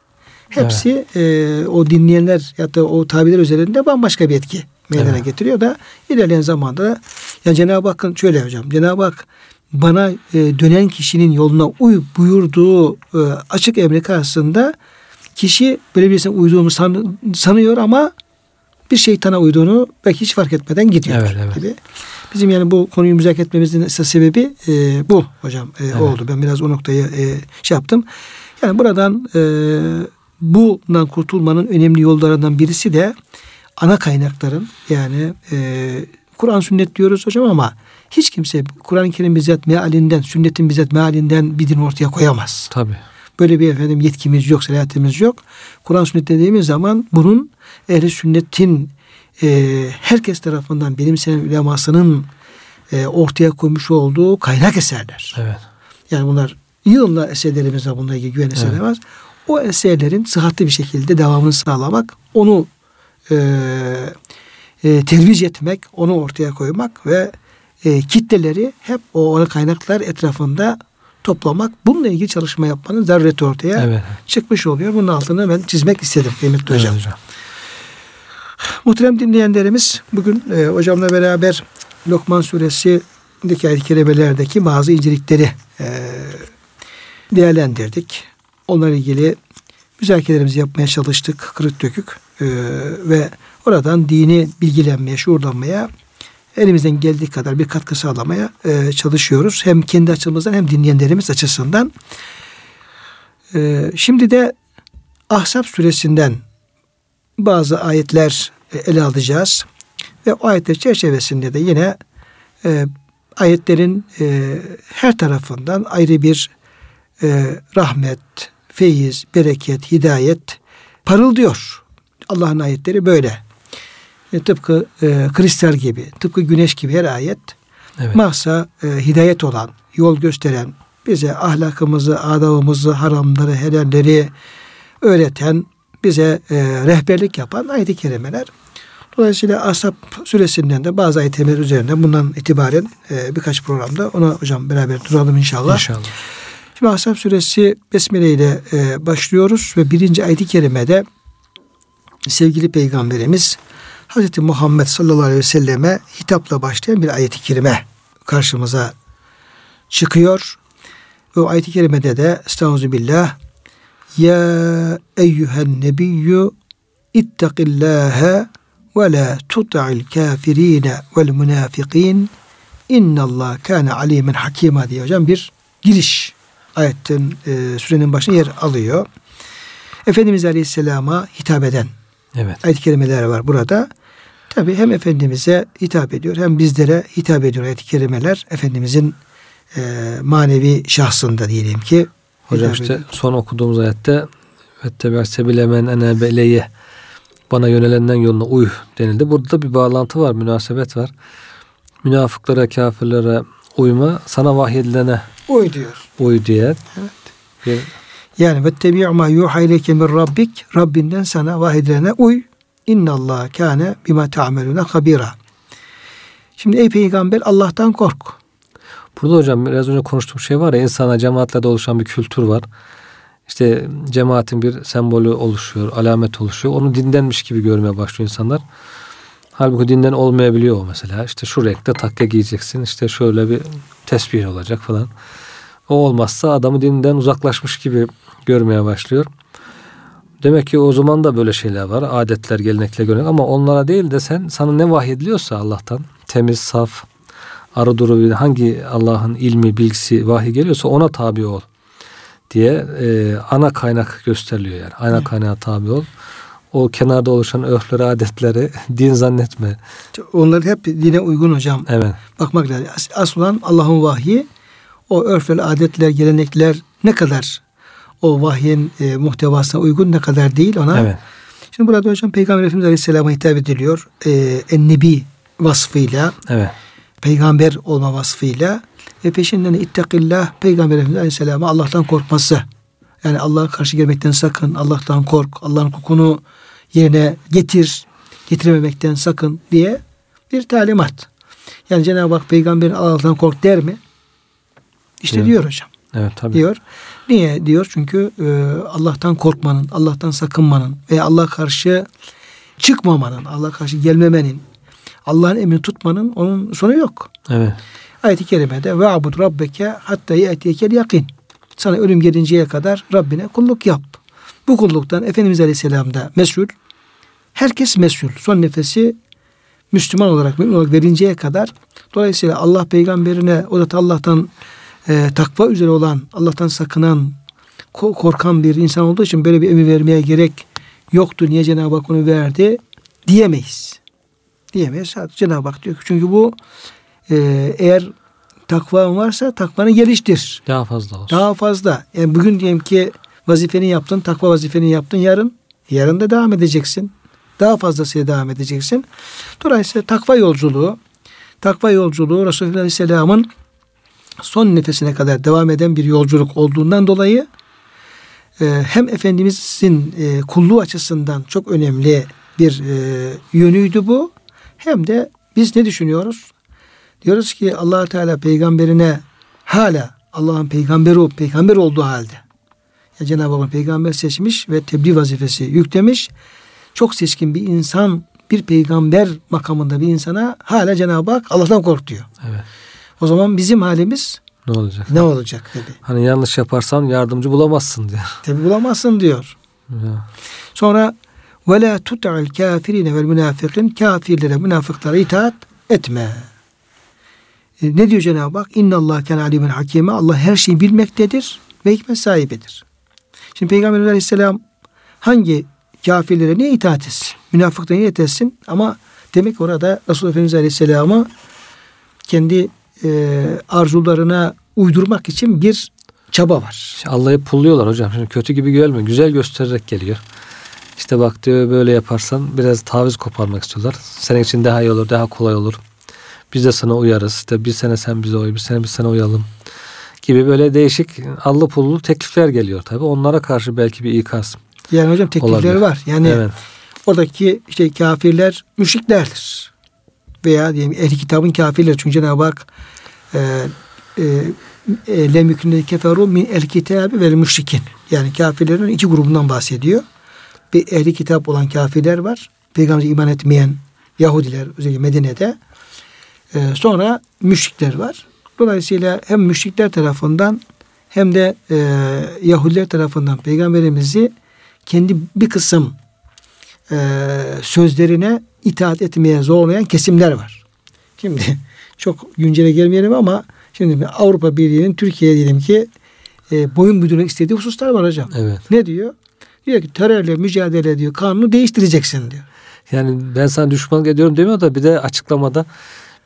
hepsi evet. e, o dinleyenler ya da o tabirler üzerinde bambaşka bir etki meydana evet. getiriyor da ilerleyen zamanda yani Cenab-ı Hakk'ın şöyle hocam Cenab-ı Hak bana e, dönen kişinin yoluna uy buyurduğu e, açık emri karşısında kişi böyle birisine uyduğunu san, sanıyor ama bir şeytana uyduğunu belki hiç fark etmeden gidiyor evet, evet. gibi. Bizim yani bu konuyu müzakere etmemizin esas sebebi e, bu hocam e, evet. oldu. Ben biraz o noktayı e, şey yaptım. Yani buradan e, bundan kurtulmanın önemli yollarından birisi de ana kaynakların yani e, Kur'an sünnet diyoruz hocam ama hiç kimse Kur'an-ı Kerim bizzat mealinden, sünnetin bizzat mealinden bir din ortaya koyamaz. Tabi. Böyle bir efendim yetkimiz yok, seyahatimiz yok. Kur'an sünnet dediğimiz zaman bunun ehli sünnetin e, herkes tarafından benimsenen ulemasının e, ortaya koymuş olduğu kaynak eserler. Evet. Yani bunlar yığınla eserlerimiz var bununla ilgili güven eserler evet. var. O eserlerin sıhhatli bir şekilde devamını sağlamak, onu e, e, tervic etmek, onu ortaya koymak ve e, kitleleri hep o kaynaklar etrafında toplamak. Bununla ilgili çalışma yapmanın zarureti ortaya evet. çıkmış oluyor. Bunun altını ben çizmek istedim kıymetli evet, hocam. hocam. Muhterem dinleyenlerimiz bugün e, hocamla beraber Lokman suresindeki ayet-i kerimelerdeki bazı incelikleri e, değerlendirdik. Onlarla ilgili müzakerelerimizi yapmaya çalıştık. Kırık dökük e, ve oradan dini bilgilenmeye, şuurlanmaya elimizden geldiği kadar bir katkı sağlamaya e, çalışıyoruz. Hem kendi açımızdan hem dinleyenlerimiz açısından. E, şimdi de Ahzab suresinden bazı ayetler e, ele alacağız. Ve o ayetler çerçevesinde de yine e, ayetlerin e, her tarafından ayrı bir e, rahmet, feyiz, bereket, hidayet parıldıyor. Allah'ın ayetleri böyle. E, tıpkı e, kristal gibi, tıpkı güneş gibi her ayet evet. mahsa e, hidayet olan, yol gösteren, bize ahlakımızı, adabımızı, haramları, helalleri öğreten, bize e, rehberlik yapan ayet-i kerimeler. Dolayısıyla Ashab süresinden de bazı ayetler üzerinde bundan itibaren e, birkaç programda ona hocam beraber duralım inşallah. İnşallah. Şimdi Ashab suresi Besmele ile e, başlıyoruz ve birinci ayet-i kerimede sevgili peygamberimiz Hazreti Muhammed sallallahu aleyhi ve selleme hitapla başlayan bir ayet-i kerime karşımıza çıkıyor. Ve o ayet-i kerimede de Estağfirullah Ya eyyühen nebiyyü ittakillâhe ve la tuta'il kafirine vel münafikin innallah kâne alimen hakima diye hocam bir giriş ayetin e, sürenin başına yer alıyor. Efendimiz Aleyhisselam'a hitap eden evet. ayet-i kerimeler var burada. Tabi hem Efendimiz'e hitap ediyor hem bizlere hitap ediyor ayet-i kerimeler. Efendimiz'in e, manevi şahsında diyelim ki. Hocam işte ediyor. son okuduğumuz ayette Vetteber sebilemen ene beleye bana yönelenden yoluna uy denildi. Burada da bir bağlantı var, münasebet var. Münafıklara, kafirlere uyma sana vahyedilene uy diyor. Uy diye. Evet. Bir... Yani ve tebi'u ma yuha ileyke min rabbik Rabbinden sana vahyedilene uy. İnna Allah kâne bima ta'melune habira. Şimdi ey peygamber Allah'tan kork. Burada hocam biraz önce konuştuğum şey var ya insana cemaatlerde oluşan bir kültür var. İşte cemaatin bir sembolü oluşuyor, alamet oluşuyor. Onu dindenmiş gibi görmeye başlıyor insanlar. Halbuki dinden olmayabiliyor o mesela. İşte şu renkte takke giyeceksin. İşte şöyle bir tesbih olacak falan. O olmazsa adamı dinden uzaklaşmış gibi görmeye başlıyor. Demek ki o zaman da böyle şeyler var. Adetler, gelenekler, görenek ama onlara değil de sen sana ne vahyediliyorsa Allah'tan temiz, saf, arı duru hangi Allah'ın ilmi, bilgisi, vahiy geliyorsa ona tabi ol diye e, ana kaynak gösteriliyor yani. Ana kaynağa tabi ol. O kenarda oluşan örfleri, adetleri din zannetme. Onlar hep dine uygun hocam. Evet. Bakmak lazım. Asıl olan Allah'ın vahyi o örfler, adetler, gelenekler ne kadar o vahyin e, muhtevasına uygun ne kadar değil ona. Evet. Şimdi burada hocam Peygamber Efendimiz Aleyhisselam'a hitap ediliyor. E, en-Nebi vasfıyla. Evet. Peygamber olma vasfıyla ve peşinden ittakillah Peygamber Efendimiz Aleyhisselam'a Allah'tan korkması. Yani Allah'a karşı gelmekten sakın, Allah'tan kork, Allah'ın hukukunu yerine getir, getirememekten sakın diye bir talimat. Yani Cenab-ı Hak peygamberin Allah'tan kork der mi? İşte evet. diyor hocam. Evet tabii. Diyor. Niye diyor? Çünkü e, Allah'tan korkmanın, Allah'tan sakınmanın ve Allah karşı çıkmamanın, Allah karşı gelmemenin, Allah'ın emrini tutmanın onun sonu yok. Evet. Ayet-i kerimede ve abud rabbeke hatta ye'tiyekel yakin. Sana ölüm gelinceye kadar Rabbine kulluk yap. Bu kulluktan Efendimiz Aleyhisselam da mesul. Herkes mesul. Son nefesi Müslüman olarak, mümin olarak verinceye kadar. Dolayısıyla Allah peygamberine, o da Allah'tan e, takva üzere olan, Allah'tan sakınan, korkan bir insan olduğu için böyle bir emir vermeye gerek yoktu. Niye Cenab-ı Hak onu verdi? Diyemeyiz. Diyemeyiz. Cenab-ı Hak diyor ki çünkü bu e, eğer takvan varsa takvanı geliştir. Daha fazla olsun. Daha fazla. Yani bugün diyelim ki vazifeni yaptın, takva vazifeni yaptın. Yarın, yarın da devam edeceksin. Daha fazlasıyla devam edeceksin. Dolayısıyla takva yolculuğu, takva yolculuğu Resulullah Aleyhisselam'ın son nefesine kadar devam eden bir yolculuk olduğundan dolayı e, hem Efendimizin e, kulluğu açısından çok önemli bir e, yönüydü bu. Hem de biz ne düşünüyoruz? Diyoruz ki allah Teala peygamberine hala Allah'ın peygamberi o peygamber olduğu halde Cenab-ı Hak peygamber seçmiş ve tebliğ vazifesi yüklemiş. Çok seçkin bir insan bir peygamber makamında bir insana hala Cenab-ı Hak Allah'tan kork diyor. Evet. O zaman bizim halimiz ne olacak? Ne olacak dedi. Hani yanlış yaparsan yardımcı bulamazsın diyor. Tabi bulamazsın diyor. Ya. Sonra ve la tut'al kafirine vel münafikin kafirlere münafıklara itaat etme. E, ne diyor Cenab-ı Hak? İnna Allah ken alimen hakime. Allah her şeyi bilmektedir ve hikmet sahibidir. Şimdi Peygamber Aleyhisselam hangi kafirlere ne itaat etsin? Münafıklara niye etsin? Ama demek orada Resulullah Efendimiz Aleyhisselam'ı kendi e, arzularına uydurmak için bir çaba var. Allah'ı pulluyorlar hocam. Şimdi kötü gibi gelmiyor. Güzel göstererek geliyor. İşte bak diyor böyle yaparsan biraz taviz koparmak istiyorlar. Senin için daha iyi olur, daha kolay olur. Biz de sana uyarız. İşte bir sene sen bize uy, bir sene biz sana uyalım. Gibi böyle değişik allı pullu teklifler geliyor tabi. Onlara karşı belki bir ikaz. Yani hocam teklifler olabilir. var. Yani evet. oradaki işte kafirler müşriklerdir. Veya diyelim ehli kitabın kafirleri. Çünkü Cenab-ı Hak e, e, e keferu min el kitabı ve müşrikin. Yani kafirlerin iki grubundan bahsediyor. Bir ehli kitap olan kafirler var. Peygamber'e iman etmeyen Yahudiler özellikle Medine'de. Ee, sonra müşrikler var. Dolayısıyla hem müşrikler tarafından hem de e, Yahudiler tarafından peygamberimizi kendi bir kısım e, sözlerine itaat etmeye zorlayan kesimler var. Şimdi çok güncele gelmeyelim ama şimdi Avrupa Birliği'nin Türkiye'ye diyelim ki e, boyun büdürmek istediği hususlar var hocam. Evet. Ne diyor? Diyor ki terörle mücadele diyor kanunu değiştireceksin diyor. Yani ben sana düşmanlık ediyorum demiyor da bir de açıklamada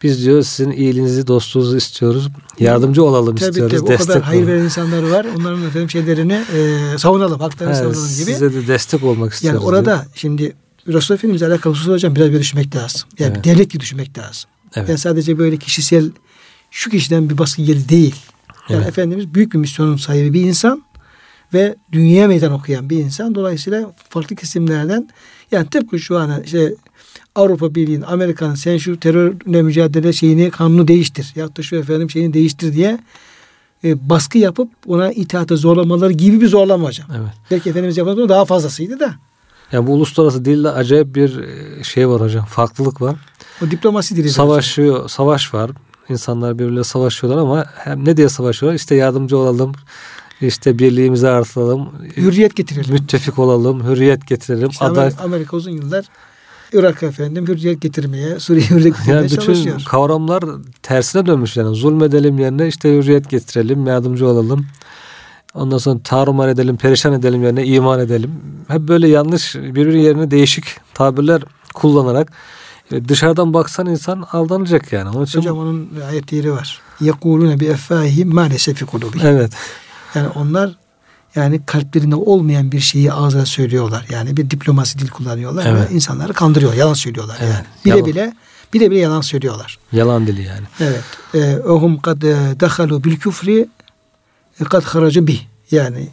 biz diyor sizin iyiliğinizi, dostluğunuzu istiyoruz. Yardımcı olalım tabii, istiyoruz. Tabii destek o kadar hayır veren insanlar var. Onların efendim şeylerini e, savunalım, haklarını evet, savunalım gibi. Size de destek olmak istiyoruz. Yani orada diyor. şimdi Resulullah Efendimiz'le alakalı husus hocam biraz bir düşünmek lazım. Yani evet. devlet gibi düşünmek lazım. Evet. Yani sadece böyle kişisel şu kişiden bir baskı geldi değil. Yani evet. Efendimiz büyük bir misyonun sahibi bir insan ve dünyaya meydan okuyan bir insan. Dolayısıyla farklı kesimlerden yani tıpkı şu an işte Avrupa Birliği'nin, Amerika'nın sen şu terörle mücadele şeyini, kanunu değiştir. Ya da şu efendim şeyini değiştir diye e, baskı yapıp ona itaate zorlamaları gibi bir zorlama hocam. Evet. Belki Efendimiz yapadığı daha fazlasıydı da. Yani bu uluslararası dilde acayip bir e, şey var hocam. Farklılık var. O diplomasi dili. Savaşıyor, hocam. savaş var. İnsanlar birbirle savaşıyorlar ama hem ne diye savaşıyorlar? İşte yardımcı olalım, işte birliğimizi artıralım. Hürriyet getirelim. Müttefik olalım, hürriyet getirelim. İşte Aday... Amerika uzun yıllar Irak efendim hürriyet getirmeye, Suriye hürriyet getirmeye yani bütün çalışıyor. kavramlar tersine dönmüş yani. Zulmedelim yerine işte hürriyet getirelim, yardımcı olalım. Ondan sonra tarumar edelim, perişan edelim yerine iman edelim. Hep böyle yanlış birbiri yerine değişik tabirler kullanarak e, dışarıdan baksan insan aldanacak yani. Onun için... Hocam onun ayet yeri var. Yekulune bi effahihim maalesef fi Evet. Yani onlar yani kalplerinde olmayan bir şeyi ağza söylüyorlar. Yani bir diplomasi dil kullanıyorlar evet. ve insanları kandırıyor. Yalan söylüyorlar evet. yani. Bile yalan. bile bile bile yalan söylüyorlar. Yalan dili yani. Evet. E, ohum kad e, dehalu bil küfri e, kad haracu bih. Yani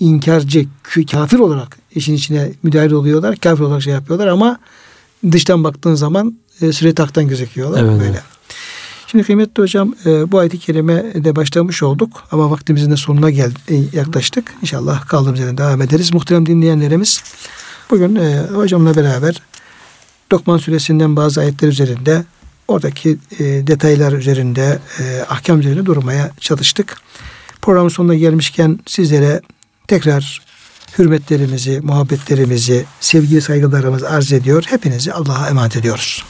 inkarcı, kafir olarak işin içine müdahil oluyorlar. Kafir olarak şey yapıyorlar ama dıştan baktığın zaman e, süre taktan gözüküyorlar. Evet. Böyle. Şimdi kıymetli hocam e, bu ayet-i kerime de başlamış olduk ama vaktimizin de sonuna geldi, e, yaklaştık. İnşallah kaldığımız yerden devam ederiz. Muhterem dinleyenlerimiz bugün e, hocamla beraber Lokman suresinden bazı ayetler üzerinde oradaki detaylar üzerinde ahkam üzerinde durmaya çalıştık. Programın sonuna gelmişken sizlere tekrar hürmetlerimizi, muhabbetlerimizi, sevgi saygılarımızı arz ediyor. Hepinizi Allah'a emanet ediyoruz.